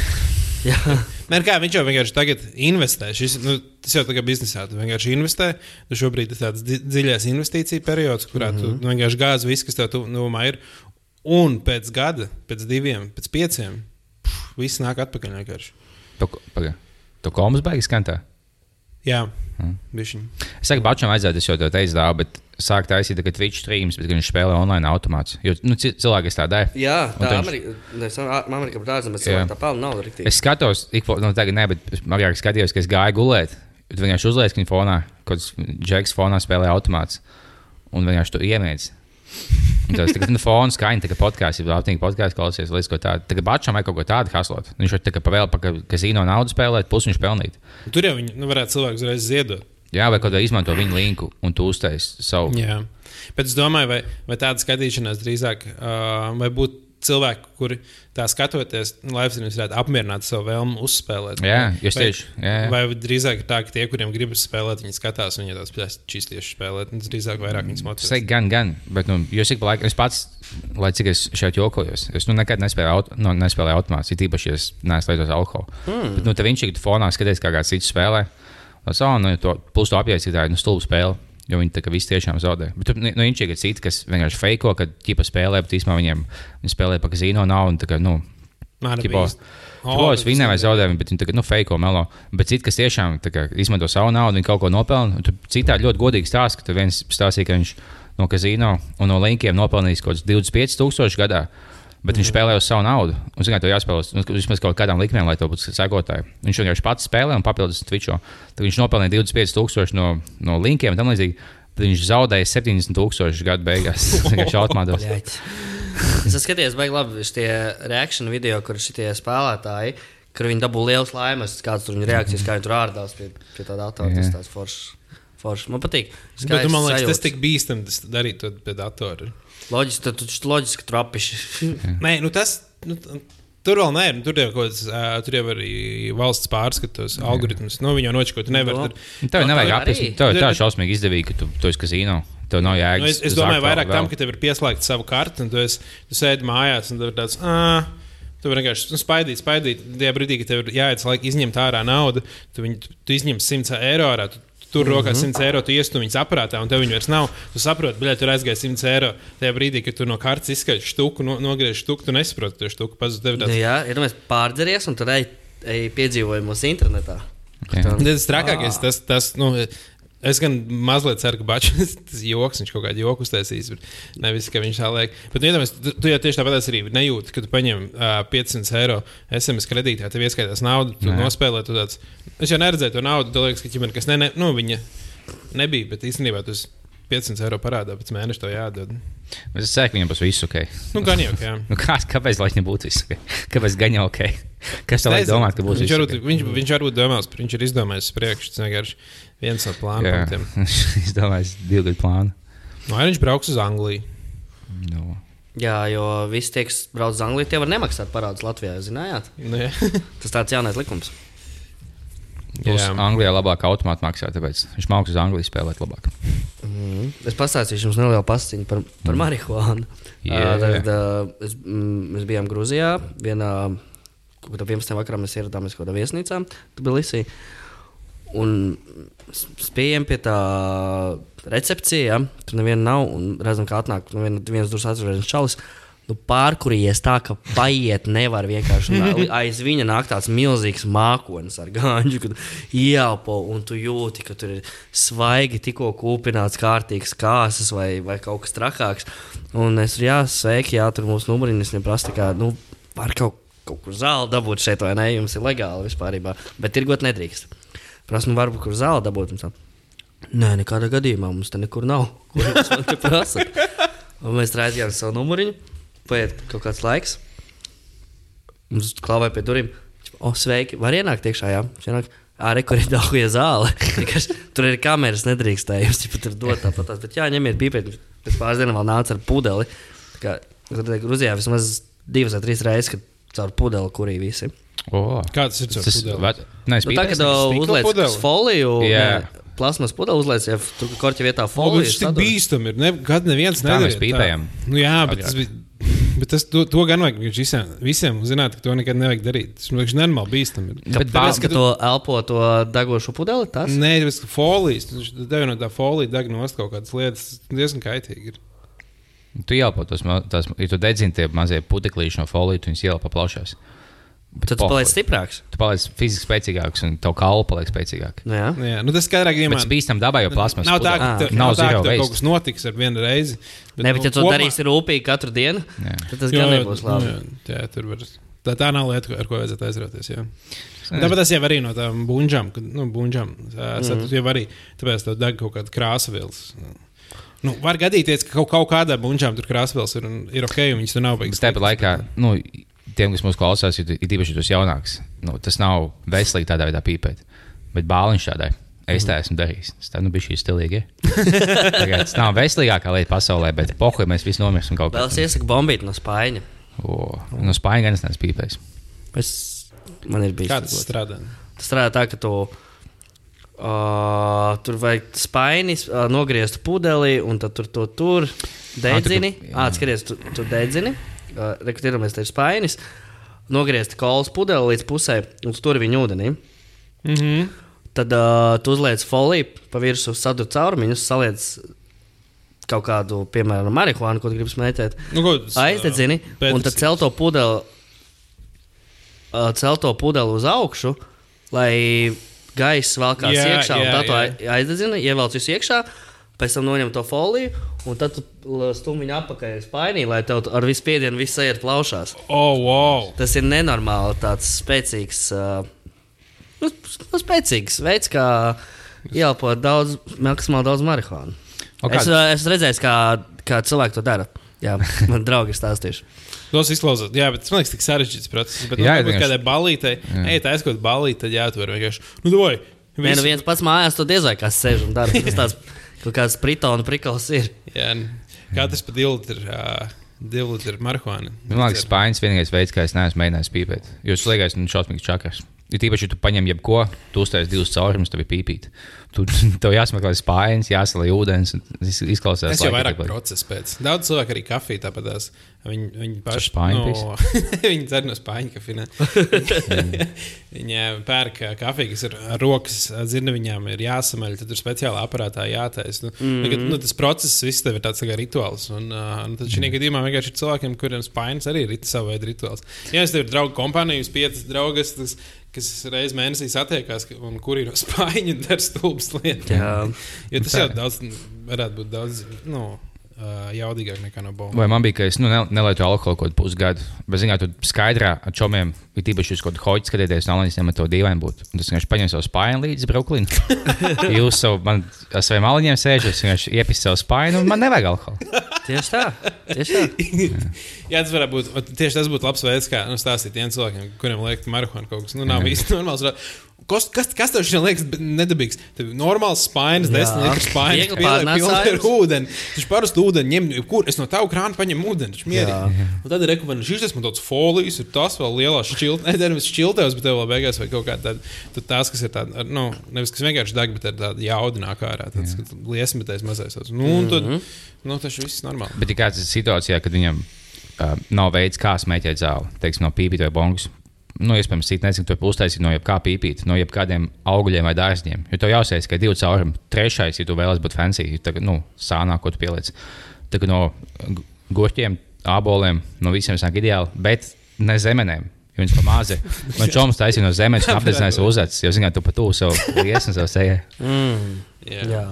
Nē, kā viņš jau vienkārši tagad investē. Šis, nu, tas jau tagad biznesā. Tu vienkārši investē. Tu šobrīd ir tāds dzi- dziļais investīciju periods, kurā mm -hmm. tu nu, vienkārši gāzi visu, kas tev tuvumā ir. Un pēc gada, pēc diviem, pēc pieciem, pff, viss nāk atpakaļ vienkārši. Tu, paga, tu komas beigas skantā? Jā, Mm. bišķiņ. Es saku, Bačam vajadzētu, es jau to teicu, dā, bet sāk taisīt tagad Twitch streams, bet viņš spēlē online automāts. Jo nu, ci- cilvēki tā dara. Jā, tā tad viņš- Amerika, nevis Amerika par tādu, bet Jā. cilvēki tā pelna naudu riktīgi. Es skatos, ik pa- nu, tagad ne, bet agrāk skatījos, ka es gāju gulēt. Tu vienkārši uzliek viņa fonā, kad Džeks fonā spēlē automāts. Un vienkārši iemiedz. Un Tas ir fona skaņa, tā kā podkāsts, jau aptīk podkāsts klausies, līdz ko tādu. Tagad bačam vajag kaut ko tādu haslot. Viņš var tā kā pavēl pa kazino naudu spēlēt, pusi viņš pelnīt. Tur jau viņi nu, varētu cilvēku uzreiz ziedot. Jā, vai kaut kā izmanto viņa linku un tu uztaisi savu. Jā. Bet es domāju, vai, vai tāda skatīšanās drīzāk, uh, vai būtu cilvēki, kuri tā skatoties, laivsinis varētu apmierināt savu vēlmu uzspēlēt. Jā, vai, tieši. Jā, jā. vai drīzāk ir tā, ka tie, kuriem gribas spēlēt, viņi skatās, viņi tās plēsīs tieši spēlēt. un Drīzāk vairāk viņus motivē. Teiktu, gan, gan. Bet, nu, jo es ik pa laikam, es pats, lai cik es šeit jokojos, es nu, nekad nespēlēju, auto, nu, nespēlēju automātus, it īpaši, ja es neesmu lietojis alkoholu. Mm. Bet, nu, tad viņš ir fonā skaties, kā kāds cits spēlē. Tas, oh, nu, to, plus to apjēdz, ka tā ir nu, stulba spēle. Jo viņi tā kā visi tiešām zaudē. Bet tur nu, viņš ir citi, kas vienkārši feiko, ka ķipa spēlē, bet īstenībā viņiem viņi spēlē pa kazino naudu. un tā kā, Nu, Man Tipo, Tos viņa vai zaudējumi, bet viņi tagad nu, feiko melo. Bet citi, kas tiešām kā, izmanto savu naudu, viņi kaut ko nopelna. Tur citādi ļoti godīgi stāsta, ka viens stāstīja, ka viņš no kazino un no linkiem nopelnījis kaut kāds 25,000 gadā. Bet viņš spēlē uz savu naudu. Un, zināt, to jāspēlē nu, vismaz kaut kādām likmēm, lai to būtu sekotāji. Viņš vienkārši pats spēlē un papildus Twitcho. Tad viņš nopelnīja 25,000 no, no linkiem un tam līdzīgi. Tad viņš zaudēja 70,000 gadu beigās. Viņš automātos. Es skatījies, baigi labi šie reakciju video, kur šie spēlētāji, kur viņi dabū liels laimes, kādas tur viņa reakcijas, kā viņi tur ārdās pie, pie tā datora. Tas tāds foršs. Forš. Man patīk. Bet, nu, man liekas, tas sajūtas. tik bīstami tas darīt to pie datora. Loģiski, tad tu loģiski trapiši. Nē, nu tas. Nu, Tur vēl nē, nu, tur jau kaut ā, tur jau arī valsts pārskatos algoritmus. Nu, jau nočako, tu nevari. No. Tur, Tev nevajag apgleznot. Tev ir tā šausmīgi izdevīgi, ka tu, tu esi kazino. Tev nav jēgas. nu, es, es domāju, vairāk vēl. tam, ka tev ir pieslēgta savu karti, un tu, esi, tu sēdi mājās, un tev ir tāds. "Ā, Tu vienkārši nu, spaidīt, spaidīt. Tajā brīdī, kad tev ir jāiet laika izņemt ārā naudu, tu, viņu, tu, tu izņem 100 eiro ārā. Tu, Tur Mhm. rokā 100 eiro, tu iestūmi viņas aparātā, un tev viņa vairs nav. Tu saproti, ka tur aizgāja 100 eiro. Tajā brīdī, kad tu no kartes izskaisti štuku, no, nogriež štuku, tu nesaproti, ka tu štuku pazudis. Tev ir Nu, tāds, jā, ir mēs pārdzeries un tad ej, ej piedzīvojumos internetā. Tā- Tas trakākais, tas, tas nu, es gan mazliet ceru, ka Bačs tas joks, viņš kaut kādu joku uztaisīs. Nevis, ka viņš tā liek. Bet, nu, iedomājies, tu, tu jau tieši tāpat arī nejūti, ka tu paņem uh, 500 eiro SMS kredītā, tev ieskaitās naudu, tu Nē. nospēlē. Tu tāds, es jau neredzēju to naudu, tu liekas, ka ķimen, kas ne, ne, nu, viņa nebija, bet īstenībā tas 500 eiro parādā pēc mēneša to jādod. Bet Es ceru, ka viņam būs viss ok. Nu, gan jau, jā. Nu, kā, kāpēc lai viņam būtu viss ok? Kāpēc gan jau ok? Kas tev liek Nezinu. domāt, ka būs viņš viss varbūt, ok? viņš, viņš varbūt domās, viņš ir izdomājis uz priekšu. Tas vienkārši viens no punktiem. es domāju, divu gadu plānu. Vai viņš brauks uz Angliju? Nu. Jā, jo visi tie, kas brauc uz Angliju, tie var nemaksāt parādus Latvijā. jūs Zinājāt? Nu, jā. Tas tāds jaunais likums. Plus Jā. Anglijā labāk automāti maksā, tāpēc viņš mākslinieks uz Angliju spēlēt labāk. Mm. Es pastāstīšu jums nelielu pastāstīnu par, par marihuānu. Jā. Uh, tad, uh, es, mm, mēs bijām Grūzijā. Vienā kaut kādā 11. vakarā mēs ieradāmies kaut kādā viesnīcā, Tbilisī. Un s- spējām pie tā recepcija, ja? tur neviena nav. Un redzam, kā atnāk viena, vienas durvis aizvērs čalis. Nu, Pārkurījies tā, ka paiet nevar vienkārši. Aiz viņa nāk tāds milzīgs mākonis ar gāņu, kad ieelpo un tu jūti, ka tur ir svaigi, tikko kūpināts, kārtīgs kāsas vai, vai kaut kas trakāks. Un es tur jāsveiki, jā, tur mūsu numuriņš viņam prasa, kā, nu, var kaut, kaut kur zāli dabūt šeit, vai ne? Jums ir legāli vispār, bet tirgot nedrīkst. Prasa, nu, varbūt kur zāli dabūt. Mums Nē, nekādā gadījumā mums te nekur nav. Ko jūs man te prasat? Un mēs aizgājām savu numuriņu, paiet kaut kāds laiks. Mums klāvēja pie durvīm. O, sveiki, var ienākt iekšā, jā. Ienāk, Arī kur ir daudzie zāle. Vienkārši Tur ir kameras, nedrīkstēja. Jūs pat tur dot tāpat. Bet jā, ņemiet pīpēt. Pēc pāris dienām vēl nāca ar pudeli. Tā kā Tur bija Grūzijā vismaz divas vai trīs reizes, kad caur pudeli kurī visi. Oh. Kāds ir Tas ir. pudeli? Nē, Nu, tā kā stikla uzliek pudeli? uz foliju, ne, plasmas pudeli uzliek, ja tur korķa vietā O, foliju. Tas tik bīstami ir. Ne, kad neviens Tā mēs pīpējam. Nu, jā, bet Agrāk. tas bija. Bet tas, to, to gan vajag visiem, visiem zināt, ka to nekad nevajag darīt. Tas vienkārši nenormāli bīstami. ir. Bet bā- ka to elpo to degošu pudeli, tas Nē, tas ir folijas. Tev no tā folija deg nost kaut kādas lietas. Tas diezgan kaitīgi. Ir. Tu ielpo tos, ma- tās, ja tu dedzini tie mazie pudeklīši no folijas, tu viņus ielpo plaušās. Bet tad tu paliec stiprāks. Tu paliec fiziski spēcīgāks un tev kalpa paliek spēcīgāka. Nu, jā. Nu, jā, nu, tas katrā gadījumā Bet bīstam dabai jau plasmas. Nav tā, ka tev, Nav tā, ka tev kaut kas notiks ar vienu reizi. Bet, ne, bet ja tu kopumā- darīsi rūpīgi katru dienu, Jā. tad tas Jo, gan nebūs labi. Nu, jā, jā, tur var. Tā, tā nav lieta, ar ko vajadzētu aizrauties. Jā. Tāpat tas jau arī no tām buļbuļsām, kad nu, buļbuļsām Mhm. mm. jau arī tāpēc tev deg kaut kāda krāsa vilnas. Nu, var gadīties, ka kaut, kaut kādā buļbuļsām tur krāsvils ir, un ir ok, un viņas tur nav beigas. tāpat laikā, nu, tiem, kas mūsu klausās, ir, ir īpaši tas jaunāks. Nu, tas nav veselīgi tādā veidā pīpēt. Bet bāliņš tādai. Es tā esmu darījis. Tas tā nu bija šī stilīga. Tagad tas nav veselīgākā lieta pasaulē, bet pohuļ mēs visi nomirsim kaut Vēl es kādā. iesaku bombīt no spaiņa. O, no spāņa gan es neesmu pīpējis. Es, man ir bijis tas strādā? Tas strādā tā, ka tu uh, tur vajag spainis, uh, nogriezt pudeli, un tad tur to tur dedzini. Ah, skaties, tu, tu dedzini. Uh, Rekrutīrumies, te ir spainis. Nogriezt kolas pudeli līdz pusē, un tur viņa ūdenī. Mm -hmm. Tad uh, tu uzliec foliju pa virsmu, sadur caurumiņus, saliec kaut kādu, piemēram, marihuānu, ko tu gribi smēķēt. Nu, Aizdedzini, un tad cel to pudeli, uh, cel to pudeli uz augšu, lai gaiss valkās Jā, iekšā, un jā, tā to jā. ai- aizdedzini, ievelc visu iekšā. Pēc tam noņem to foliju, un tad tu stūmi viņu apakaļ painī, lai tev ar visu spiedienu viss iet plaušās. Oh, wow! Tas ir nenormāli tāds spēcīgs, uh, nu, nu, spēcīgs veids, kā ieelpot daudz, maksimāli daudz marihuānu. O, Es esmu redzējis, kā, kā cilvēki to dara. Jā, man draugi ir stāstījuši. Tas izklausās, jā, bet tas man liekas tik sarežģīts process. Bet, Jā, jā, vienkārši- kādai balītei, ej, tā aizkot balīti, tad jāatver vienkārši. Nu, doj! Nē, nu viens pats mājās to diez vai kā sēž un dara. Kaut kāds pritona prikals ir. Jā, katrs pa divu litru, uh, divu litru marihuānu. Man liekas, spāņas vienīgais veids, kā es neesmu mēģinājis pīpēt. Jo tas liekas, nu, šausmīgs čakars. Ir tīpaši, ja tu paņem jebko, tu uztaisīsi divus caurumus, tev ir pīpīt. Tu, tev jāsmeklē spāņas, jāsalī ūdens. un Tas izklausās Tas jau vairāk procesa pēc. Daudz cilvēku arī kafiju tāpatās. Viņi, viņi paši spāņu no, viņi dzer no spāņu kafijas. viņi pērk ā, kafiju, kas ir ar rokas dzirnaviņām, ir jāsamaļ, tad ir speciāli aparātā jātaisa. Nu, mm -hmm. nu, tas process viss tev ir tāds tā kā rituāls. Un, uh, un tad šī gadījumā vienkārši ir cilvēkiem, kuriem spāņas arī ir savu veidu rituāls. Ja es tev ir draugu kompānijas, piecas draugas, tas, kas reizes mēnesī satiekās, un kuri ir spāņi, dara stulbas lietas. Jā. Jo tas jau daudz, varētu būt daudz nu, jaudīgāk nekā no bombām. Vai man bija, ka es nu, ne, nelietu alkoholu kaut kādu pusgadu, bet, zināt, tu skaidrā ar čomiem, ir tīpaši uz kaut kādu hoģi skatīties, no Alanis nemet to dīvaini būt. Un tas vienkārši paņem savu spāņu līdzi Brooklyn. Jūs savu, man ar saviem aliņiem sēžat, es vienkārši iepistu savu spāņu, un man nevajag alkoholu. Tieši tā. Tieši tā. Jā, tas varētu būt tieši tas būtu labs veids, kā nu, stāstīt tiem cilvēkiem, kuriem liekas, ka marihuana kaut kas nu, nav īsti normāls. Kas, kas, kas tev šodien liekas nedabīgs? Tev ir normāls spainis, desmit spainis, pilnīgi ar ūdeni. Viņš parasti ūdeni ņem, kur es no tava krāna paņemu ūdeni, viņš mierīgi. Un tad ir rekomendāts, šis man tāds folijas, ir tas vēl lielās šķiltnes, ne nevis šķiltēs, bet tev vēl beigās vai kaut kāda tāda, tad tās, kas ir tāda, nu, nevis kas vienkārši deg, bet ar tādu jaudu nāk ārā, tāds liesmetais mazais. Nu, un tad, nu, tas viss normāli. Bet ir kāds ir situācijā, kad viņam uh, nav veids, kā smēķēt zāli, teiksim, no pīpīta vai bongas. Nu, iespējams, citi nezina, to uztaisīt no jebkā pīpīta, no jebkādiem augļiem vai dārziem. Jo tev jāsaka, ka divi caurumi. Trešais, ja tu vēlaties būt fancy, tagad, nu, sānā, ko tu pieliec. Tagad no gu- gurķiem, āboliem, no visiem sāk ideāli, bet ne zemenēm. Jo Viņš pamāca. Man čoms taisīja no zemes, un apdedzināja savu uzacis. Jo, zināt, tu pat tu savu liesmu, savu seju. Mm. Jā. Jā.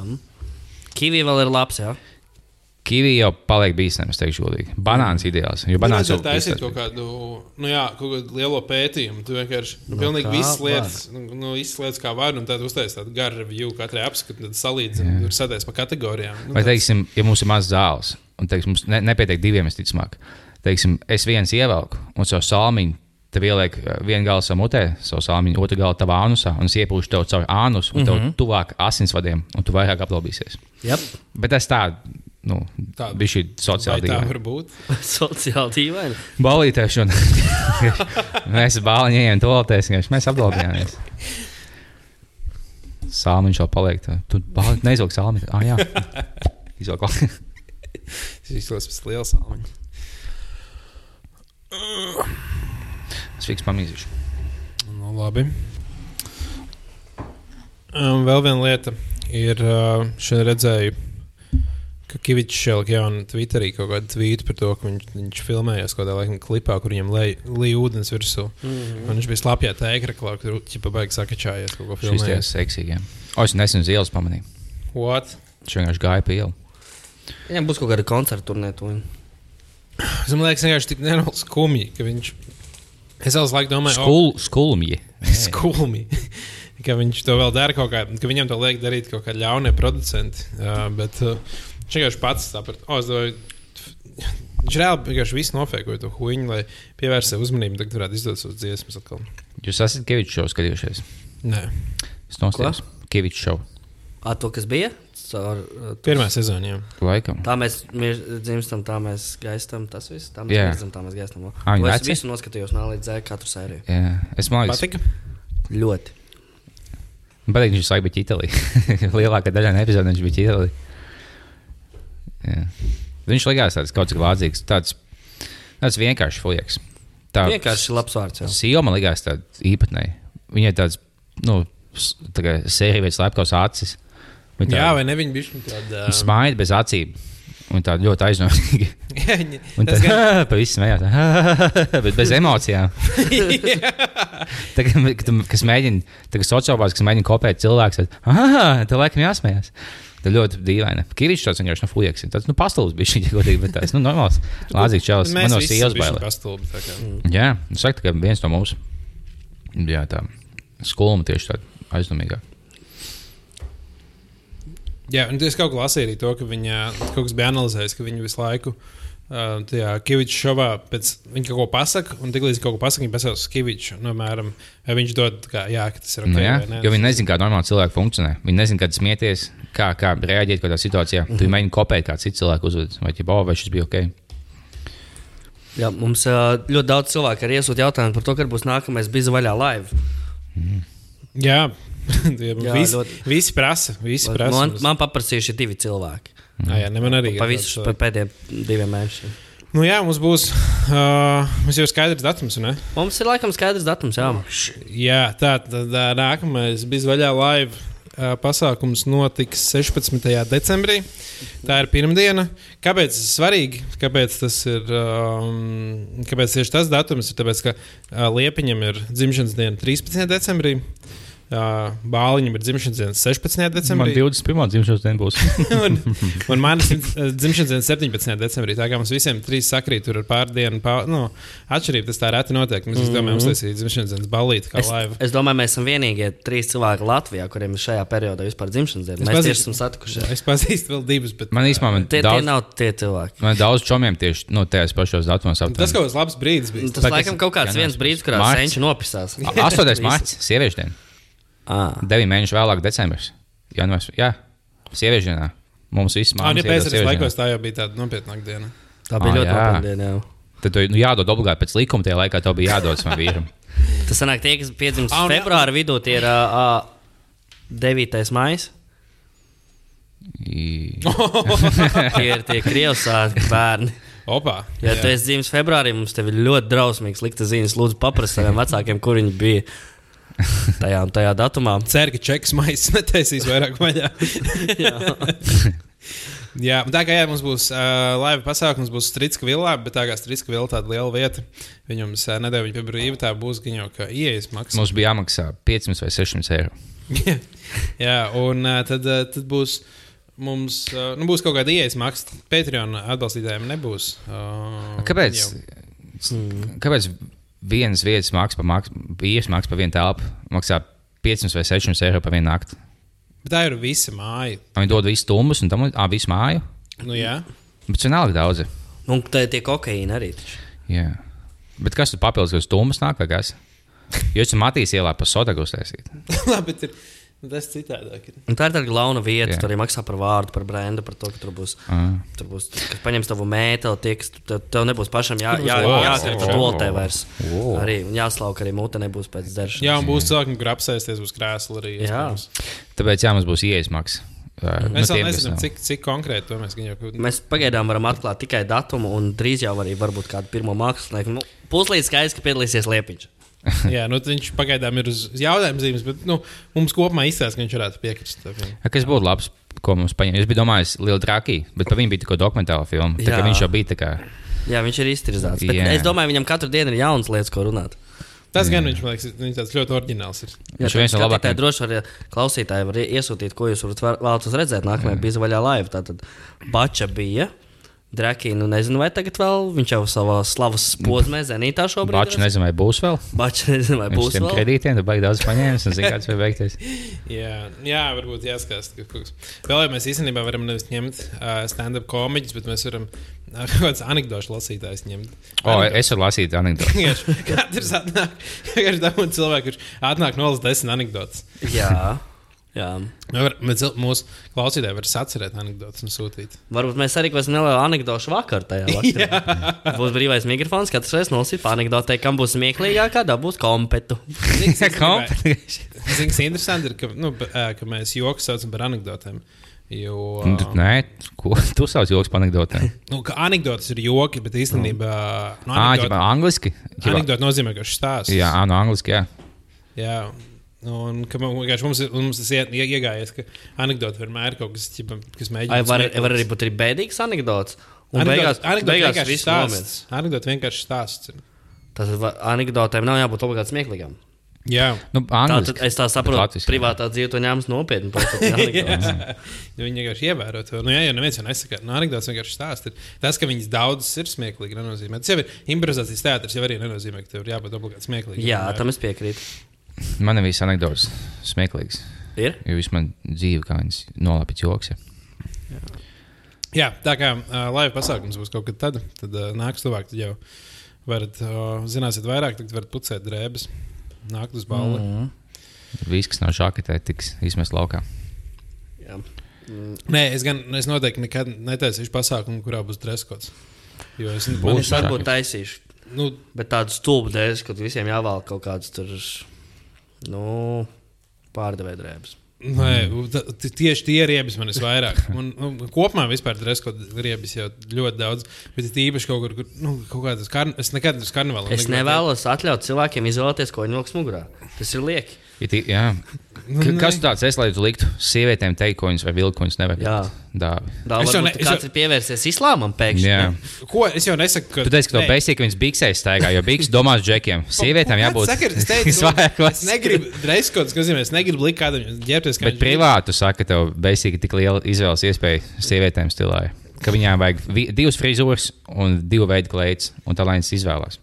Kivī vēl ir labs, jā. Kivi jau paliek bīstams, es teikšu, godīgi. Banāns ideāls. Jo banāns jau jau taisīt izsaka- kaut kādu, nu jā, kaut kādu lielo pētījumu. Tu vienkārši nu, No pilnīgi kā visas var? lietas, nu, nu, visas lietas kā var, un tad uztaisīt tādu garu review katrai apskatu, tad salīdzināt, tur sadēs pa kategorijām. Nu, Vai, tāds- teiksim, ja mums ir maz zāles, un teiksim, mums ne, nepietiek diviem, visticamāk, teiksim, es viens ievelku un savu salmiņu. Tev ieliek uh, vienu galu savā mutē, savu salmiņu, otru galu tavā anusā, un es iepūšu tev caur ānus, un mm -hmm. tev tuvāk asinsvadiem, un tu vairāk aplaubīsies. Yep. Bet tas tā, nu, Tā- bija šī sociāla tā dīvaina. var būt? Sociāli dīvaini. Balītēšana. mēs bāliņi ejam vienkārši mēs apdalījāmies. Sāmiņš vēl paliek. tā. Tu bāli neizvilki sāmiņu. Ah, jā. Izvilki. Tas izklausās pēc liela salmiņa. Es fiks pamīzīšu. Nu, labi. Um, vēl viena lieta ir, uh, šeit redzēju, ka Kavičs šeit jaunu Twitterī kaut kādu tvītu par to, ka viņš, viņš filmējās kaut kādā laikam klipā, kur viņam lej ūdens virsū. Mm -hmm. Un viņš bija slapjā tēkraklā, kur ķipa baigi sakačājies kaut ko Šis tie filmējis. seksīgie. O, es nesen uz ielas pamanīju. What? Viņš vienkārši gāja pa ielu. Viņam būs kaut kāda koncerta turnē. Es man liekas, vienkārši tik nenormāli skumji, ka viņš. Es jau laiku domāju, Skul, skulmji. skumji. ka viņš to vēl dara kaut kā, ka viņam to liek darīt kaut kādi ļaunie producenti. Uh, bet uh, viņš vienkārši pats saprata, oh, es domāju, viņš reāli vienkārši visu nofēkoja to huīņu, lai pievērstu sev uzmanību, tad varētu izdot savas dziesmas atkal. Jūs esat Kevičs šovu skatījušies? Nē, Es nostājos. Kevičs šovu. To, kas bija? Caur, uh, tu- pirmā sezonā. jā. Laikam. Tā mēs dzimstam, tā mēs gaistam. Tas viss. Tā mēs Jā. dzimstam, tā mēs gaistam. To Es veci? visu noskatījos no A līdz Z katru sēriju. Jā. Es man liekas, Patika? Ļoti. Man patīk, viņš visu laiku bija ķītelī. Lielākā daļa no epizodēm viņš bija ķītelī. Jā. Viņš likās tāds kaut cik lādzīgs, tāds, tāds vienkāršs fujaks. Tā Vienkārši labs vārds. jā. Sīva man likās tāda īpatnēja. Viņai tāds, nu, tā kā sērija vai slepkavas acis. Viņa Jā, tā- vai ne? Viņi bija tādi. viņa smaida bez acīm. Un tā ļoti aizdomīga. Tas tā gan- pavisam smējās. Bet bez emocijām. Tā, kad tu- kas mēģina, tā kā sociālās, kas mēģina kopēt cilvēku, tad, ah, tev laikam jāsmējās. Tā ļoti dīvaini. Kīričs tāds vienkārši no fujieks. Tas, nu, pastāvs bija šī godīgi, bet tas, nu, normāls. Lāzīgs čels. Man no sīvas bailē. pastulbi. tā kā. Jā, es saku, ka viens no mums. Jā, tā. Skolma tieši tāda aizdomīgāka. Jā, un es kaut kā lasīju arī to, ka viņa kaut kas bija analizējis, ka viņa visu laiku. Uh, tajā Kaviča šovā pēc viņa kaut ko pasaka, un tiklīdz kaut ko pasaka, viņa pasaka uz Kaviču. Nu, piemēram, vai viņš dod, kā, jā, ka tas ir ok. Nu, jā, vai ne? jo viņi nezina, kā normāli cilvēki funkcionē. Viņi nezina, kad smieties, kā, kā reaģēt kādā situācijā. Mm -hmm. Tu mēģini kopēt, kā cits cilvēks uzvedas, vai, ķipa, "O, vai šis bija ok. Jā, mums ļoti daudz cilvēku ir iesūtījuši jautājumu par to, kad būs nākamais bija vaļā live. Jā, Tie Jā, visi, ļoti- visi prasa. Visi prasa Man, mums. man paprasījuši divi cilvēki. Ah, jā, ne man arī. Pa ir visus tāds, pa pēdējiem diviem mēnešiem. Nu, jā, mums būs. Uh, mums jau ir skaidrs datums, ne? Mums ir laikam skaidrs datums, jā. Jā, tā tad nākamais bija vaļā live. ā, Pasākums notiks 16. decembrī. Tā ir pirmdiena. Kāpēc tas ir svarīgi? Kāpēc tas ir? Um, kāpēc tieši tas datums ir? Tāpēc, ka uh, Liepiņam ir dzimšanas diena 13. decembrī, uh, Bāliņam ir dzimšanas diena 16. Man decembrī. 21. dzimšanas diena būs. un, un manas uh, dzimšanas diena 17. decembrī. Tā kā mums visiem trīs sakrīt, tur ir pārdienu pār, nu, atšķirība. Tas tā reti notiek. Mēs mm -hmm. domājam, uztaisīt dzimšanas dienas balīti kā Es, live. es domāju, mēs esam vienīgie trīs cilvēki Latvijā, kuriem ir šajā periodā vispār dzimšanas diena. Mēs pazīstu- tieši esam satikušies. Es pazīstu vēl divus, bet Man īstenībā man Tie, tie daudz, nav tie cilvēki. man daudz čomiem tieši nu, tajos pašos datumos. tas aptuveni. kaut kāds labs brīdis bija. Tas Bet laikam kaut kāds viens brīdis, kurā Marts. senču nopisās. A- 8. mārciņa, sieviešu diena. Ah. 9 mēnešu vēlāk, decembris. Janvārs, jā, sieviešu dienā. Mums viss Ah, mākslinieks. ja pēc tam laikos tā jau bija tāda nopietnāka diena. Tā bija Ah, ļoti jā. nopietna diena. jā. Tad tu nu, jādod obligāti pēc likuma, tajā laikā tev bija jādod savam vīram. Tas sanāk, tie, kas piedzimst jā. februāra vidū, tie ir uh, uh, 9. maija. I- Tie ir tie krievsāki bērni. Opa! Ja tu esi dzimis februārī, mums te ir ļoti drausmīgs likta ziņas. Lūdzu, paprasti saviem vecākiem, kur viņi bija tajā un tajā datumā. Ceru, ka čeks maisa netaisīs vairāk vaļā. jā, un tā kā jā, mums būs uh, laiva pasākums, būs Strīdska vilā, bet tā kā Strīdska vilā tāda liela vieta, viņam uh, nedēļa viņa brīva, tā būs gan jau kā ieejas maksa. Mums bija jāmaksā 500 vai 600 eiro. jā, un uh, tad, uh, tad būs. Mums uh, nu, būs kaut kāda ieejas maksa. Patreon atbalstītājiem nebūs. Uh, Kāpēc? jau. Kāpēc vienas vietas maksā par vīru, maksā par vienu telpu, maksā 500 vai 600 eiro par vienu nakti? Bet tā ir visa māja. Viņi dod visu stumbus un tam līdzīgi, visu māju. Nu, jā. Bet vienalga daudz. Un tā ir tie kokaīni arī. taču. Jā. Bet kas tur papildus, ka stumbus nāk vai kas? Jo es Matīs ielā pa sodagu uztaisīt. Labi, bet ir, nu, tas citādāk. Ir. Un tā ir tāda glauna vieta. Jā. Tur arī maksā par vārdu, par brendu, par to, ka tur būs. Ah. Tur būs, kas paņems tavu mēteli, tie, kas tev, tev nebūs pašam jā, būs jā, vārds, jākrita jā. toltē vairs. O. Arī un jāslauk arī mute nebūs pēc dzeršanas. Jā, un būs cilvēki, kur apsēsties uz krēsla arī. Jā. iespējams. Tāpēc jā, mums būs ieejas Mēs vēl tiem, kas nezinām, cik, cik konkrēti to mēs gan jau Mēs pagaidām varam atklāt tikai datumu, un drīz jau arī varbūt kādu pirmo mākslinieku. Nu, Puslīdz skaidrs, ka piedalīsies Liepiņš. Jā, nu, viņš pagaidām ir uz jautājuma zīmes, bet nu, mums kopumā izstāsta, ka viņš varētu piekrist. Ja, Kas būtu labs, ko mums paņemt? Es biju domājis, Liela Drakī, bet par viņu bija tikai dokumentāla filma. Tā kā Jā. viņš jau bija tā kā. Jā, viņš ir iztirzāts. Bet Jā. es domāju, viņam katru dienu ir jaunas lietas, ko runāt. Tas gan viņš man liekas, viņš tāds ļoti oriģināls. Ir. Viņš ir viens no labākajiem. droši var klausītāji var iesūtīt, ko jūs vēlaties redzēt nākamajā bija vaļā laiva. Tātad Bača bija. Drakī, nu nezinu, vai tagad vēl viņš jau savā slavas posmē, zenītā šobrīd. Bačs nezinu, vai būs vēl. Bača nezinu, vai būs vēl. kredītiem, tad baigi daudz paņēmis un zina, kāds var beigties. Jā, jā, varbūt jāskatās. ka kaut kas- Vēl jau mēs īstenībā varam nevis ņemt uh, stand-up komiķus, bet mēs varam uh, kaut kāds anekdošu lasītājs ņemt. O, es varu lasīt anekdoti. Vienkārši Katrs atnāk, vienkārši dabūjāt cilvēku, kurš atnāk nolas desmit anekdotas. Jā, jā. Mēs cil- Mūsu klausītāji var sacerēt anekdotas un sūtīt. Varbūt mēs arī kaut kādu nelielu anekdošu vakaru tajā vakarā. Būs brīvais mikrofons, katrs reiz nosīt anekdotē, kam būs smieklīgākā, dabūs kompetu. Zini, kas interesanti ir, ka, nu, ka mēs joku saucam par anekdotēm. Jo, Nu, tu- Nē, ko tu sauc joks par anekdotēm? nu, ka anekdotas ir joki, bet īstenībā nu, Ā, anekdote, ģipā, angliski? Ģipā- anekdote nozīmē, ka šis stāsts. Jā, no angliski, jā. jā. Un ka man vienkārši mums, ir- mums tas ie- ie- iegājies, ka anekdote vienmēr ir kaut kas, kas mēģina. Ai, var, var arī būt arī bēdīgs anekdots. Un Anekdote- beigās, anekdote beigās vienkārši stāsts. Anekdote vienkārši stāsts. Tas anekdotēm nav jābūt obligāti smieklīgām. Jā. Nu, Tā, angliski, tad, es tā saprotu, latviski. privātā dzīve to ņēmas nopietni. Ja viņi vienkārši ievēro to. Nu, jā, jau neviens nesaka, no anekdotes vienkārši stāsta. Tas, ka viņas daudzas ir smieklīgi, nenozīmē. Tas jau ir improvizācijas teātris, jau arī nenozīmē, ka tev ir jābūt obligāti smieklīgam. Jā, tam es piekrītu. Man ir visas anekdotas smieklīgas. Ir? Jo viss man dzīve, kā viņas nolapīts joks. Ja. Jā, tā kā uh, laiva pasākums būs kaut kad tad, tad uh, nāks tuvāk. Tad jau varat, uh, zināsiet vairāk, tad varat pucēt drēbes, nākt uz balli. Mm. Viss, kas nav žaketē, tiks izmest laukā. Jā. Mm. Nē, es gan es noteikti nekad netaisīšu pasākumu, kurā būs dreskots. Jo es Būs. man Es varbūt taisīšu. Nu, Bet tādu stulbu dēļ, ka visiem jāvēl kaut kādas tur, nu, pārdevēja drēbes. Nē, tieši tie riebas man ir vairāk. Un, nu, kopumā vispār dreskots riebas jau ļoti daudz. Bet ir īpaši kaut kur, kur nu, kaut kādas karn... Es nekad uz karnevālu Es nevēlos atļaut cilvēkiem izvēlēties, ko viņi vilks mugurā. Tas ir lieki. Tī, jā. Nu, K- nē. Kas tu tāds esi, lai tu liktu sievietēm teikt, ko viņas vai vilku viņas nevar Jā. dāvāt? Tā Es jau ne- es kāds jau- ir pievērsies islāmam pēkšņi. Jā. Ko es jau nesaku? Ka... Tu teici, ka to ka viņas biksēs staigā, jo biks domās džekiem. Sievietēm jābūt Saka, es teicu, nu, visvairākos. es negribu dreskots, kas nozīmē, es negribu likt kādam ģērbties. Bet viņš grib. privāti tu saki, ka tev besīgi tik liela izvēles iespēja sievietēm stilā. Ka viņām vajag divas frizūras un divu veidu klēts, un tā lai viņas izvēlās.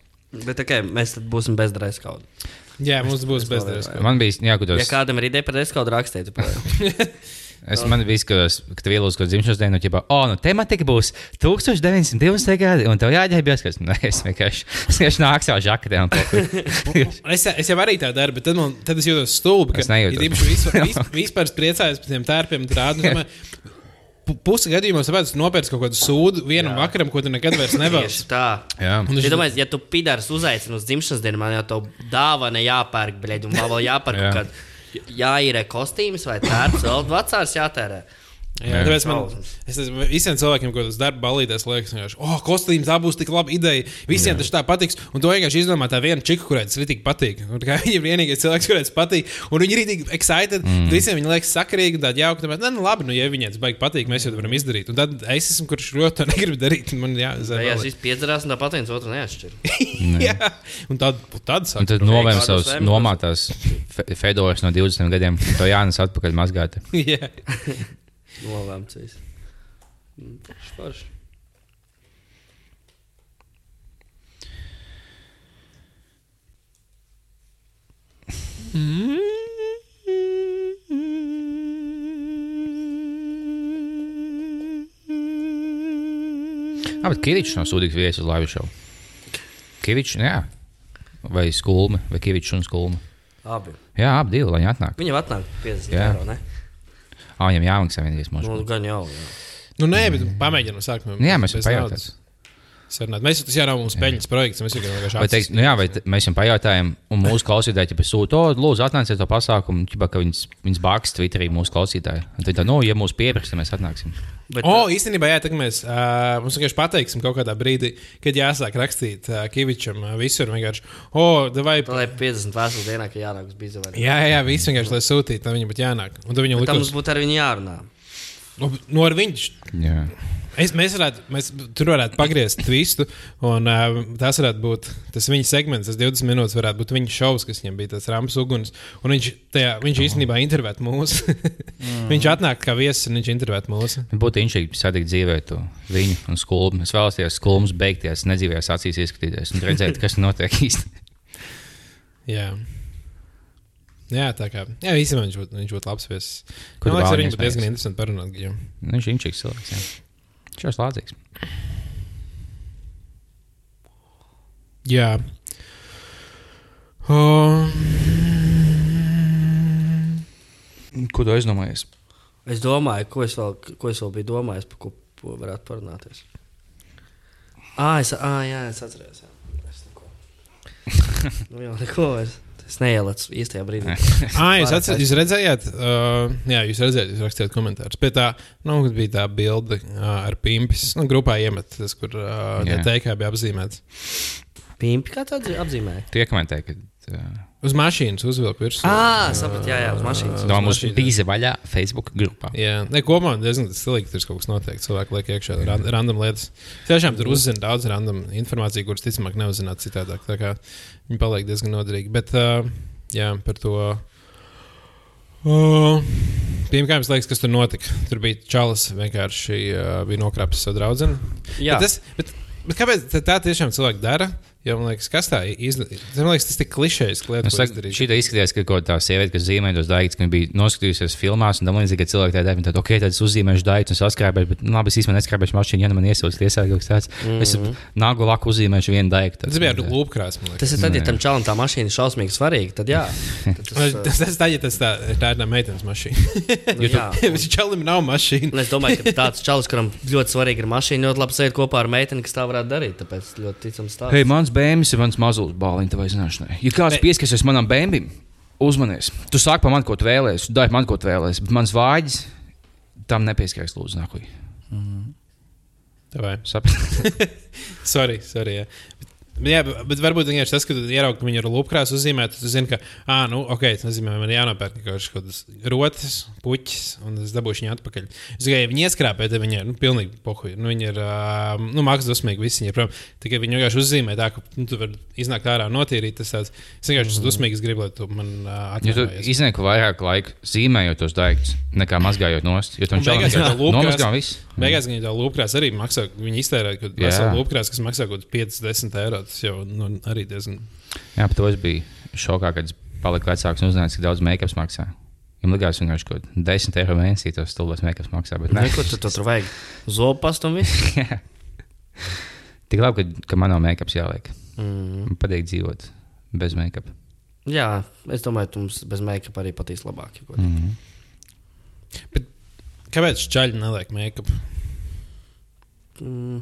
Bet okay, mēs tad būsim bez dreskauda. Jā, mums būs bezdreskots. Man bija jākudās. Ja kādam ir ideja par dreskaudu, rakstiet. Es man bija skatos, ka tu vielos kaut dzimšanas dienu, jau tā, oh, nu, tematika būs 1920. gadi, un tev jāģērbjas, kas, nē, es vienkārši, es vienkārši nāku savā žaketē Es, es jau arī tā daru, bet tad, man, tad es jūtos stulbi. Es nejūtos. Ja vispār, vis- vispār priecājos par tiem tērpiem, tad rādu. Pu- Pusi gadījumos tāpēc nopērts kaut kādu sūdu vienam Jā. vakaram, ko tu nekad vairs nevēlies. Tieši tā. Jā. Un es- Ja, domāju, ja tu pidārs uzaicini uz dzimšanas dienu, man jau tā dāvana jāpērk, bļeģi, un vēl jāpērk Jā. kaut kāda jāīrē kostīms vai tērps, vēl vecāks jātērē. Jā, tāpēc man, es esmu visiem cilvēkiem, ko tas darba balīties, liekas, ka, oh, kostīms, tā būs tik laba ideja. Visiem tas tā patiks. Un to vienkārši izdomā tā viena čika, kurai tas rītīgi patīk. Un, tā kā Viņa ir vienīgais cilvēks, kurai tas patīk. Un viņi ir rītīgi excited. Mm. Visiem viņi liekas sakarīgi, tādi jauki. Tāpēc, nu, labi, nu, ja viņiem tas baigi patīk, mēs jau to varam izdarīt. Un tad es esmu, kurš ļoti to negribu darīt. un Man Jā, jāzina. es piedzerās, un tāpat viens otru neatšķir. Jā, un tad, tad Un sāk. tad novēm savus nomātās fe- fedoras no 20 gadiem. To jānes atpakaļ mazgāt. Jā. Novēmts viss. Mm. Jā, bet Kavičs nav sūdīgs viesis uz laivu šovu. Kavičs, jā. Vai skulme, vai Kavičs un skulme. Abi. Jā, abi divi, lai viņi atnāk. Viņam atnāk 50 Jā. eiro, ne? Ā, viņam jāmaksā vienīgais Nu, mūžs. gan jau. Jā. Nu, nē, bet pamēģinām sākumā. Jā, mēs varam naudas sarunāt. Mēs jau nav mūsu peļņas projekts. Mēs jau vienkārši teiks, nu jā, vai mēs viņam pajautājām, un mūsu klausītāji, ja sūta, lūdzu, atnāciet to pasākumu, ķipa, ka viņas, viņas bāks Twitterī mūsu klausītāji. Un tad, nu, ja mūs pieprasa, mēs atnāksim. Bet, O, oh, īstenībā, jā, tā kā mēs uh, mums vienkārši pateiksim kaut kādā brīdī, kad jāsāk rakstīt uh, Kavičam uh, visur. vienkārši, O, oh, vai. Tā lai 50 vēstules dienā, ka jānāk uz bīzu. Jā, jā, jā, viss vienkārši, lai sūtītu, tad viņam būtu jānāk. Un tad viņam Tam likās, mums būtu ar viņu jārunā. nu, nu, ar viņš. Jā. Es, mēs varētu, mēs tur varētu pagriezt twistu, un uh, tas varētu būt tas viņa segments. Tas 20 minūtes varētu būt viņa šovs, kas viņam bija tas ramps uguns. Un viņš, tajā, viņš īstenībā intervētu mūs. viņš atnāk kā viesis, un viņš intervētu mūs. Būtu inšīgi satikt dzīvē to viņu un skulmu. Es vēlos tajās skulmas beigties, nedzīvējās acīs ieskatīties un redzēt, kas notiek īsti. Jā. Jā, tā kā. Jā, īstenībā viņš būtu, būtu labs viesis. Kur Man liekas, ar viņu būtu diezgan interesanti parunāt. Nu, Viņš ir inšīgs cilvēks. Jā. Viņš ir slādzīgs. Jā. Um, Ko tu aizdomājies? Es domāju, ko es vēl, ko es vēl biju domājis, par ko, ko varētu parunāties. Ah, es, ah, jā, es atceros. Jā. Es neko. nu, jau neko. Es, es neielicu īstajā brīdī. Ah, jūs, atcer, jūs redzējāt, uh, jā, jūs redzējāt, jūs rakstījāt komentārus. Pie tā, nu, kad bija tā bilde uh, ar pimpis, nu, grupā iemet, tas, kur uh, teikā bija apzīmēts. Pimpi kā tāds apzīmē. Tu iekomentēji, ka. Uh, Uz mašīnas uzvilku virsū. Ah, sapratu, jā, jā, uz mašīnas. No mums bija vaļā Facebook grupā. Jā, ne, kopumā diezgan stilīgi tur kaut kas noteikts. Cilvēki liek iekšā ran- random lietas. Tiešām tur uzzina daudz random informāciju, kuras ticamāk neuzzinātu citādāk. Tā kā viņi paliek diezgan noderīgi. Bet uh, jā, par to. Uh, Pirmkārt, man liekas, kas tur notika. Tur bija čalis, vienkārši uh, bija nokrapis savu draugu. Jā. Bet, tas, bet, bet kāpēc tā, tā tiešām cilvēki dara? Jo man liekas, kas tā ir. Man liekas, tas ir tik klišejs, Nu, šī tā izskatījās, ka kaut tā sieviete, kas zīmē tos daigtus, ka bija noskatījusies filmās, un tam līdzīgi, ka cilvēki tādā veidā, ok, tad es uzzīmēšu daigtus un saskrāpēšu, bet nu, labi, es īstenībā neskrāpēšu mašīnu, ja nu man iesauc tiesā kaut kas tāds. Mm -hmm. Es nagu laku uzzīmēšu vienu daigtu. Tas bija ar lūpkrāsu. Tas ir tad, ja tam čalam tā mašīna ir šausmīgi svarīga, tad jā. Tad tas, Tas, tas, tā, ja tas tā, tā ir tā meitenes mašīna. nu, jā. Viņš čalim nav mašīna. Es domāju, ka tāds čalis, kuram ļoti svarīga ir mašīna, ļoti labi sēž kopā ar meiteni, kas tā varētu darīt. Tāpēc ļoti ticams tā. Hei, bērns ir mans mazulis bāliņš, vai zināšanai. Ja kāds pieskarsies manam bērnam, uzmanies. Tu sāki par mani, ko tu vēlēsies, dari man, ko tu vēlēsies, bet mans vāģis tam nepieskaries, lūdzu, nākuj. Tā vai. Saprati? Sorry, sorry. Jā. Bet, jā, bet- varbūt vienkārši tas, ka tu ieraugi, ka viņi ir lupkrās uzzīmēti, tu zini, ka, ah, nu, ok, tas nozīmē, man jānopērk kaut kādas rotas, puķis, un es dabūšu viņu atpakaļ. Es tikai, ja viņi ieskrāpē, tad viņi ir, nu, pilnīgi pohuļi. Nu, viņi ir, nu, mākslinieki dusmīgi, visi viņi ir prom. Tikai viņi vienkārši uzzīmē tā, ka, nu, tu vari iznākt ārā notīrīt. Tas tāds, es vienkārši esmu dusmīgs, gribu, lai tu man uh, Ja iznieku vairāk laika zīmējot tos daiktus, nekā mazgājot nost, jo tam tā lūpkrās- nomazgā viss. Beigās viņi tā lūpkrās arī maksā. Viņi iztērē Jā. kādu lūpkrās, kas maksā kaut kāds 50 eiro. Tas jau nu, arī diezgan. Jā, bet to es biju šokā, kad es paliku vecāks un uzzināju, cik daudz make-ups maksā. Viņam likās, ka viņš kaut kādā 10 eiro mēnesī tos stulbos make-ups maksā. Bet nē, Neko tu tu tur vajag. Zopastu un viss. Tik labi, ka, ka man nav make-ups jāliek. Mm. Man patīk dzīvot bez make-up. Jā, es domāju, ka mums bez make-up arī patīs labāk. Mm. -hmm. Kāpēc čaļi neliek make-up? Mm.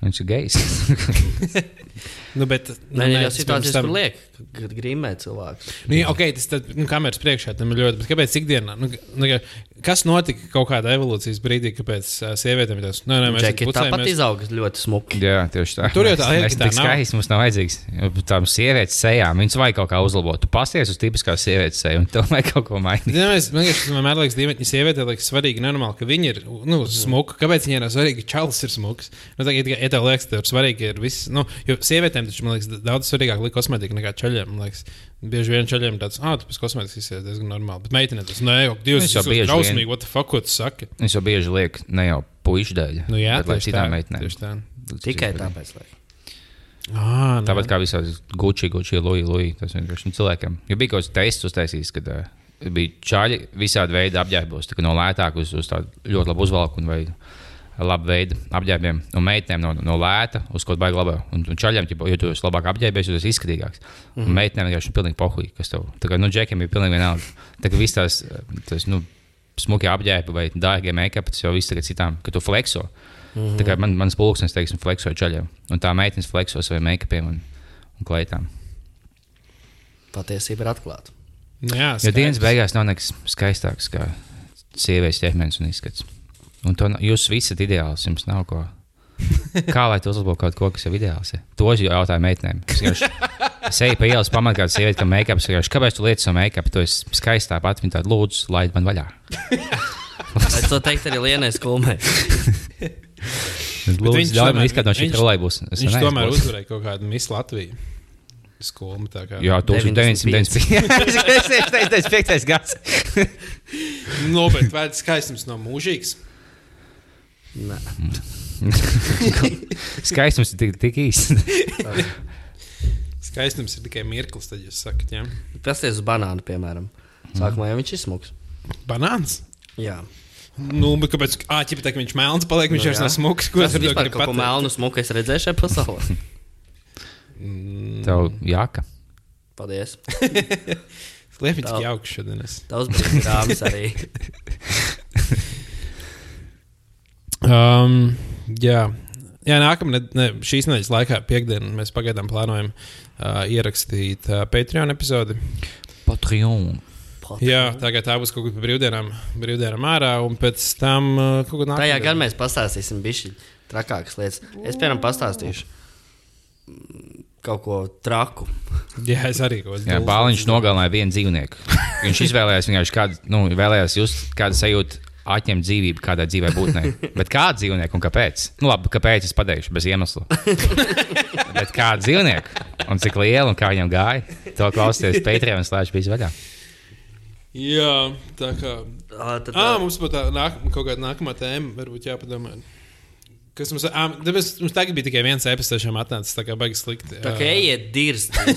Viņš ir gejs. Nu, bet, Nē, nē, jau tas situācijas, tam- kur liek, kad grīmē cilvēks. Nu, jā, ok, tas tad, nu, kameras priekšā tam ir ļoti. Bet kāpēc ikdienā? Nu, nu, kas notika kaut kādā evolūcijas brīdī, kāpēc uh, sievietēm ir tas? Nē, nē, mēs Džeki tāpat izauga ļoti smuki. Jā, tieši tā. Tur jau tā ir, Mēs nav. skaisti mums nav vajadzīgs. Tām sievietes sejām viņas vajag kaut kā uzlabot. Tu pasties uz tipiskās sievietes seju un tev vajag kaut ko mainīt. Jā, mēs man tas vienmēr liekas, ka sievietē liekas svarīgi, nenormāli, ka viņi ir nu, smuki. Kāpēc viņai nav svarīgi, ka čalis ir smuks? Nu, tā, ja, ja tev liekas, ka tev ir svarīgi, ir viss, nu, jo sievietēm taču, man liekas, daudz svarīgāk ir kosmetika nekā liekas, bieži vien čaļiem tāds, ah, tu pēc kosmetikas izsies diezgan normāli. Bet meitene tas, nē, jau divas jau vien- drausmīgi, what the fuck, ko tu saki? Es jau bieži lieku ne jau puikas dēļ, Nu, jā, bet lai tieši tā, citām meitenēm. tieši tā. Tikai tāpēc. Lai. Ah, Tāpat kā visās Gucci, Gucci, Louis, Louis. Tas vienkārši nu, cilvēkiem. Jo bija kaut kāds tests uztaisījis, kad uh, bija čāļi visādi veidi apģērbos, no lētāk uz, uz tādu ļoti labu uzvalku un vai labu veidu apģērbiem. Un meitenēm no, no lēta uz kaut kādu baigtu labu. Un, un čaļiem, jo tu esi labāk apģērbies, tu esi izskatīgāks. Mm. Un meitenēm vienkārši ir pilnīgi pohuļi, kas tev. Tā kā nu, džekiem ir pilnīgi vienalga. Tā kā viss tās, tas, nu, smuki apģērbi vai dārgie make-up, tas jau viss tagad citām, ka tu flexo. Mm -hmm. Tā kā man, mans pulksnes, teiksim, flexo čaļiem. Un tā meitenes flexo saviem make-upiem un, un kleitām. Patiesība ir atklāta. Nu, jā, Jo dienas skaidrs. beigās nav nekas skaistāks kā sievietes ķermenis un izskats. Un to, jūs visi esat ideāls, jums nav ko. Kā lai tu uzlabotu kaut ko, kas jau ideāls ir? To es jautāju meitenēm. Es Es eju pa ielas, pamanu kādu sievieti, kam make-up. Es vienkārši, Kāpēc tu lietas savu make-up? Tu esi skaista tāpat. Viņa tāda lūdzu, laid man vaļā. Es to teiktu arī Lienai Skulmai. Lūdzu, viņš ļauj man izskatīt no šī viņš- trolēļbūs. Viņš tomēr uzvarēja kaut kādu Miss Latviju. Skolu, tā kā. Jā, 95. 1995. gads. Nopietni, vai tas skaistums nav mūžīgs? Skaistums ir tik, tik īsts. Skaistums ir tikai mirklis, tad jūs sakat, jā. Pasties uz banānu, piemēram. Sākumā jau viņš ir smuks. Banāns. Jā. Nu, bet kāpēc? Ah, ķipa, tā, ka viņš melns paliek, viņš Nu, vairs nav smuks. Ko Tas es varu kaut ko melnu smuku es redzēju šajā pasaulē. Tev jāka. Paldies. Liepiņš Tā. jauks šodien. Tavs bija rāmis arī. Um, jā. Jā, nākamā ne, šīs nedēļas laikā, piekdienā, mēs pagaidām plānojam uh, ierakstīt uh, Patreon epizodi. Patreon. Jā, tagad tā būs kaut pa brīvdienām, brīvdienām ārā, un pēc tam uh, kaut kur Tajā nākamā. gan mēs pastāstīsim bišķi trakākas lietas. Es, piemēram, pastāstīšu. kaut ko traku. Jā, es arī kaut ko Bāliņš nogalināja vienu dzīvnieku. Viņš izvēlējās vienkārši kādu, nu, vēlējās just kādu sajūtu. Atņemt dzīvību kādai dzīvai būtnei. Bet kādu dzīvnieku un kāpēc? Nu, labi, kāpēc es pateikšu bez iemesla. Bet kādu dzīvnieku un cik lielu un kā viņam gāja, to klausieties Patreon slēdz bija vaļā. Jā, tā kā. Ā, Tad, Ah, mums būtu tā nāk, kaut kāda nākamā tēma, varbūt jāpadomā. Kas mums, ah, tāpēc mums tagad bija tikai viens episods, kas atnācis tā kā baigi slikti. tā kā ejiet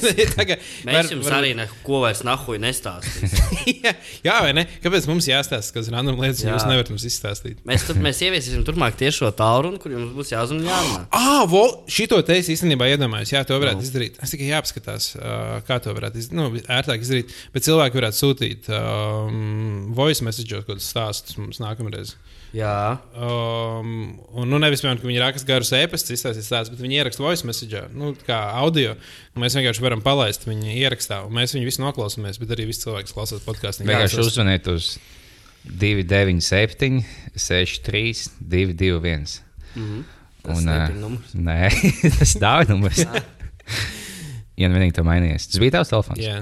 tā kā, Mēs var, jums var... arī neko vairs nahuj nestāstām. jā, jā, vai ne? Kāpēc mums jāstāsta, kas ir random lietas, Jā. jūs nevarat mums izstāstīt? Mēs, tur, mēs ieviesīsim turpmāk tieši šo tālruni, kur jums būs jāzvan un jārunā. Ah, vo, šito te es īstenībā iedomājos. Jā, to varētu no. izdarīt. Es tikai jāpaskatās, uh, kā to varētu izdarīt. Nu, ērtāk izdarīt. Bet cilvēki varētu sūtīt um, voice message kaut kādus stāstus mums nākamreiz. Jā, Um, un, nu, nevis piemēram, ka viņi raksta garus e-pastus, izstāstīt stāstus, bet viņi ieraksta voice message, nu, kā audio. Mēs vienkārši varam palaist viņu ierakstā, un mēs viņu visu noklausāmies, bet arī visi cilvēki kas klausās podkāstu. Vienkārši uzvaniet uz 297, 63, 221. Mhm. Tas Un, ā, numurs. Nē, tas nav numurs. Ja nu vienīgi to mainījies. Tas bija tavs telefons. Jā,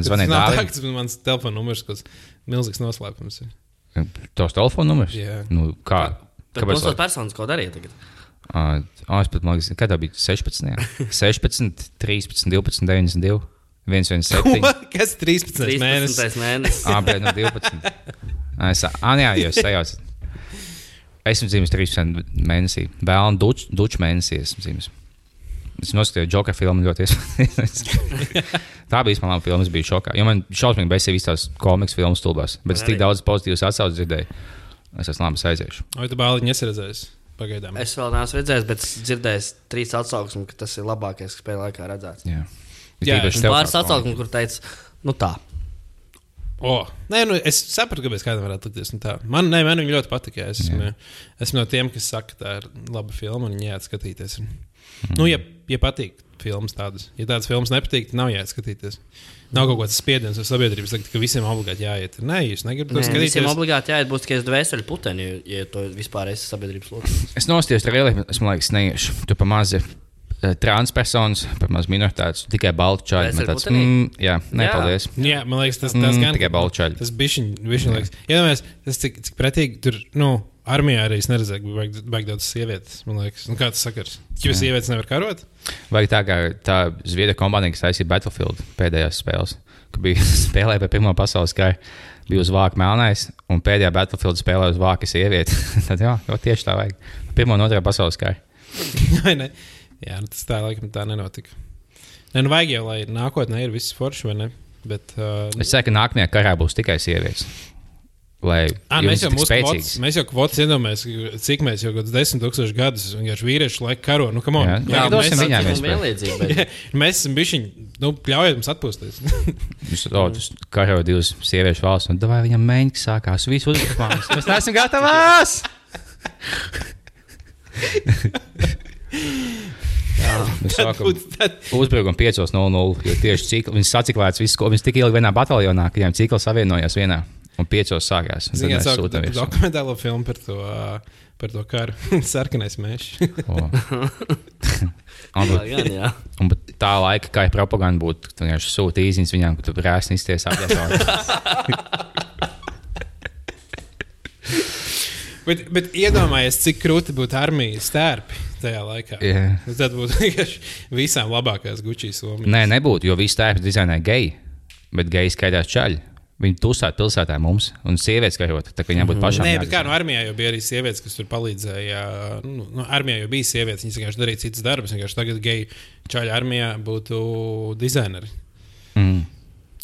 Zvaniet tas nav tā, Dāvim. ka tas ir mans telefona numurs, kas milzīgs noslēpums. Ir. Tos telefona numurs? Jā. Nu, kā? Tad Kāpēc? mums tas personis ko darīja tagad? Uh, es pat mākslinieks, kad tā bija 16, jā. 16, 13, 12, 92, 117. Kas 13, 13 mēnesis? 13. mēnesis. Ah, bet nu 12. Ah, Es, ah, jā, jūs sajaucat. Esmu dzīvojis 13 mēnesī. Vēl un duču duč mēnesī esmu dzīvojis. Es noskatījos Džoka filmu ļoti iespaidīgi. Tā bija īstenībā laba filma, es biju šokā. Jo man šausmīgi besīja visas tās komiks filmas stulbās. Bet es tik daudz pozitīvas atsauces dzirdēju. Es esmu labi aiziešu. Vai tu bāliņi nesaredzējies? Pagaidām. Es vēl neesmu redzējis, bet dzirdējis trīs atsauksmes, ka tas ir labākais, kas pēdējā laikā redzēts. Jā, Jā, Un tev pāris atsauksmes, kur teica, nu tā. O, nē, nu, es saprotu, kāpēc kādam varētu likties. nu tā. Man, nē, man viņa ļoti patīk. Es esmu, esmu no tiem, kas saka, ka tā ir laba filma un viņa jāatskatīties. Mm. Nu, ja, ja patīk filmas tādas, ja tādas filmas nepatīk, tad nav jāatskatīties. Nav kaut kāds spiediens uz sabiedrības, teikt, ka visiem obligāti jāiet. Nē, jūs negribat to Nē, Visiem skatīties. obligāti jāiet būs tikai dvēseli puteni, ja- to vispār esi sabiedrības loceklis. Es nostājos tur reāli, es man liekas, neiešu. Tu pamazi uh, transpersonas, pamaz minoritātes, tikai baltu ar tāds, mm, jā, nē, Jā. paldies. Jā, man liekas, tas, tas Mm, gan tikai balčaļi. Tas bija viņa liekas. Iedomājieties, tas cik, cik pretīgi tur. Nu, Armijā arī es neredzēju, ka baigi, baigi daudz sievietes. Man liekas, nu, kā tas sakars. Ja sievietes nevar karot, Vai tā kā tā Zviedrija kompānija, kas taisīja Battlefield pēdējās spēles, kad bija spēlēja pie Pirmā pasaules kara, bija uz vāka melnais, un pēdējā Battlefield spēlē uz vāka sieviete. Tad jā, tieši tā vajag. Pirmā un otrā pasaules kara. ne? Jā, nu, tas tā laikam tā nenotika. Nē, nu vajag jau, lai nākotnē ir viss forši, vai ne? Bet, uh, Es ceru, ka nākamajā karā būs tikai sievietes. Lai À, mēs, jau mēs jau kvotas iedomājamies, cik mēs jau gadus desmit tūkstošus gadus vienkārši vīriešu laiku karo. Nu, come on. Jā, Jā, jā, mēs, viņām iespēju. vienlīdzība. bet- mēs esam bijuši, nu, ļaujiet mums atpūsties. Jūs to karo divas sieviešu valsts, un vai viņam mēģinājums sākās visu uzbrukumu. Mēs neesam gatavās! Mēs uzbrukumu 5.00. Jo tieši cikl, viņas saciklēts visu, ko viņas tik ilgi vienā bataljonā, ka viņiem cikls savienojās vienā. Un 5. sākās. Ziniet, mēs sauc sūtām virsū. dokumentālo filmu par to, par to karu. Sarkanais mežs. Un, Jā, bet- gan, jā. un bet tā laika, kā ir propaganda, būtu, vienkārši sūta īsiņas viņām, ka tu rēsni izties apgādāt. bet, bet iedomājieties, cik krūti būtu armijas stērpi tajā laikā. Nu, Tad būtu vienkārši visām labākās gučīs somas. Nē, nebūtu, jo visi tēpi dizainē geji, bet geji skaitās čaļi. Viņi tusētu pilsētā mums, un sievietes karot, tā kā viņām būtu pašām. Nē, bet kā no armijā jau bija arī sievietes, kas tur palīdzēja. Nu, no armijā jau bija sievietes, viņas vienkārši darīja citas darbus. Vienkārši tagad geju čaļu armijā būtu dizaineri. Mm.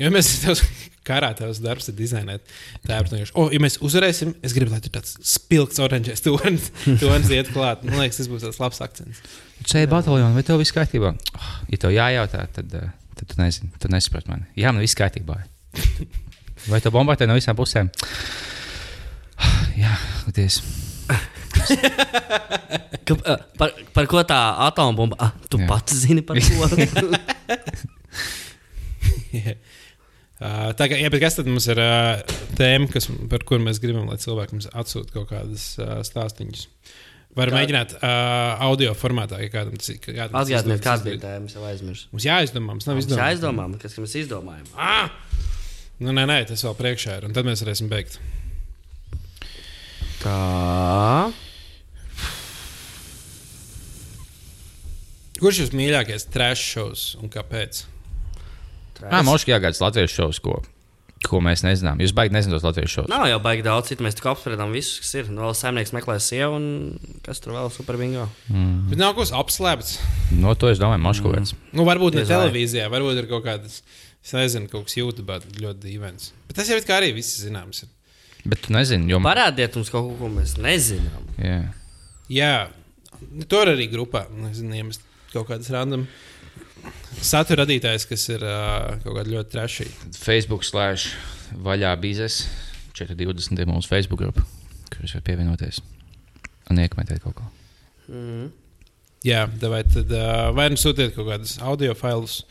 Jo mēs tev karā tavs darbs ir dizainēt. Tā ir vienkārši, oh, ja mēs uzvarēsim, es gribu, lai tur tāds spilgts oranžais tonis tonis iet klāt. Man liekas, tas būs tāds labs akcents. Ceļā bataljonu, vai tev viss kārtībā? Oh, ja tev jājautā, tad, eh, tad tu, nezini, tu nesaproti mani. Jā, man viss kārtībā. Vai tu bombardē no visām pusēm? Jā. Ka, ā, par, par ko tā atombumba? Ah, tu Jā. pats zini par ko. Uh, tā kā, kas tad mums ir uh, tēma, kas, par kuru mēs gribam, lai cilvēki mums atsūta kaut kādas uh, stāstīņas? Var Kā- mēģināt uh, audio formātā, ja kādam tas ir. tas Atgādiniet, kāda bija mēs jau aizmirsām. Mums jāizdomā, mums nav Mēs izdomāts. aizdomājām, kas mēs izdomājām. Ah! Nu, nē, nē, tas vēl priekšā ir, un tad mēs varēsim beigt. Tā. Kurš ir mīļākais trash šovs un kāpēc? Jā, Moškī jāgaida latviešu šovs, ko, ko mēs nezinām. Jūs baigi nezināt tos latviešu šovus. Nav jau baigi daudz citu. Mēs tik apspriedām visus, kas ir. Nu, vēl saimnieks meklē sievu, un kas tur vēl super bingo. Mm. Bet nav kaut kas apslēpts. No to es domāju, kaut kāds. Nu, varbūt ne televīzijā, varbūt ir kaut kādas, es nezinu, kaut kas YouTube ļoti dīvains. Bet tas jau ir kā arī viss zināms. Ir. Bet tu nezini, jo. Parādiet mums kaut ko, ko mēs nezinām. Jā. Jā, nu, tur arī grupā, nezinu, iemest kaut kādas random satura radītājs, kas ir uh, kaut kāda ļoti trešīga. Facebook slēdz vaļā bizes 420 ir mūsu Facebook grupa, kur jūs varat pievienoties un iekomentēt kaut ko. Mm. Jā, vai tad uh, vai nu sūtiet kaut kādus audio failus,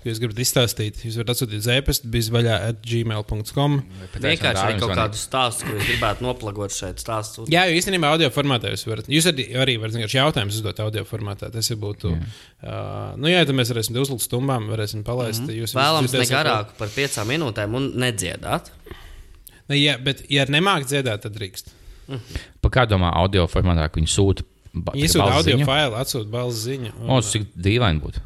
ko jūs gribat izstāstīt. Jūs varat atsūtīt zēpestu bizvaļā at gmail.com. Vienkārši arī kaut kādu stāstu, ko jūs gribētu noplagot šeit. Stāstu. Jā, jo īstenībā audio formātā jūs varat. Jūs arī, arī varat vienkārši jautājumus uzdot audio formātā. Tas jau būtu. Jā. Uh, nu, jā, tad mēs varēsim uzlikt stumbām, varēsim palaist. Mm -hmm. Jūs Vēlams, ne garāku par piecām minūtēm un nedziedāt. Ne, jā, bet, ja nemāk dziedāt, tad drīkst. Pa kā domā audio formātā, ka viņi sūta Iesūta audio failu, atsūta balss ziņu. un- O, tas cik dīvaini būtu.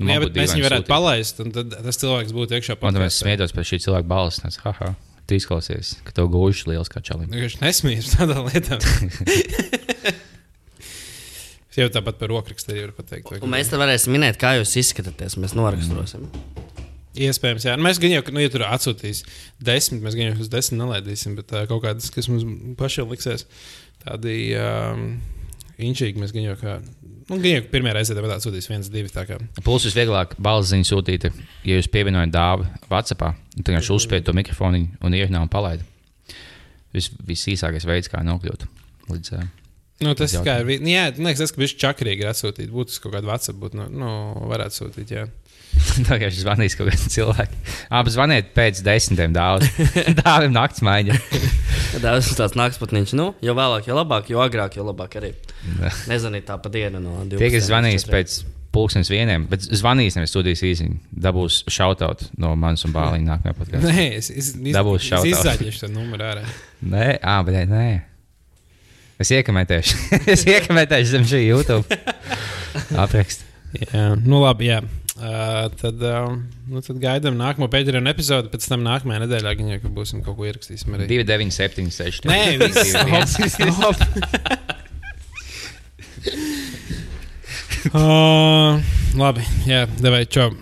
Nu, Jā, man bet mēs viņu varētu sūtīt. palaist, un tad tas cilvēks būtu iekšā Man tam podcastā. smiedos pēc šī cilvēka balss. Haha, tu izklausies, ka tev gūžs liels kā čalim. Viņš nesmījas par tādām lietām. Es jau tāpat par rokrakstu arī varu pateikt. vai Un mēs te varēsim minēt, kā jūs izskatāties. Mēs noraksturosim. Iespējams, jā. Nu, Mēs gan jau, ka, nu, ja tur atsūtīs desmit, mēs gan jau uz desmit nelaidīsim, bet uh, kaut kādas, kas mums pašiem liksies, tādi um, inčīgi, mēs gan jau kā. Nu, jau pirmā reize tāpat atsūtīs viens, divi. Plus visvieglāk balss ziņu sūtīt, ja jūs pievienojat dāvu WhatsApp, tad vienkārši uzspiež to mikrofonu un ierunā un palaid. Vis, visīsākais veids, kā nokļūt līdz. Nu, tas Jautājums. kā ir. Nu, jā, man liekas, tas, ka viņš čakarīgi ir atsūtīt. Būtu kaut kādu WhatsApp, būtu, nu, nu, varētu sūtīt. Jā. Tā kā viņš zvanīs kaut kādam cilvēkam. Abi zvaniet pēc desmitiem dāvā. Dāvim nakts maiņa. Daudz tāds naktspatniņš. Nu, jo vēlāk, jo labāk, jo agrāk, jo labāk arī. Ne. Nezvanīt tā pa dienu no 12. Tie, kas zvanīs līdz 4. pēc pulkstenes vieniem, bet zvanīs nevis sūtīs īsiņu, dabūs šautot no manas un bāliņa nākamajā podkāstā. Nē, es, es, es, Dabūs es shoutout. izzaļošu to numuru ārā. Nē, ah, bet nē. Es iekomentēšu. es iekomentēšu zem šī YouTube apraksta. Jā, nu labi, jā. Uh, tad, uh, nu, tad gaidām nākamo pēdējo epizodi. Pēc tam nākamajā nedēļā gan jau būsim kaut ko ierakstīsim. Arī. 2, 9, 7, 6. Nē, viss ir stop. uh, labi, jā, devai, čau.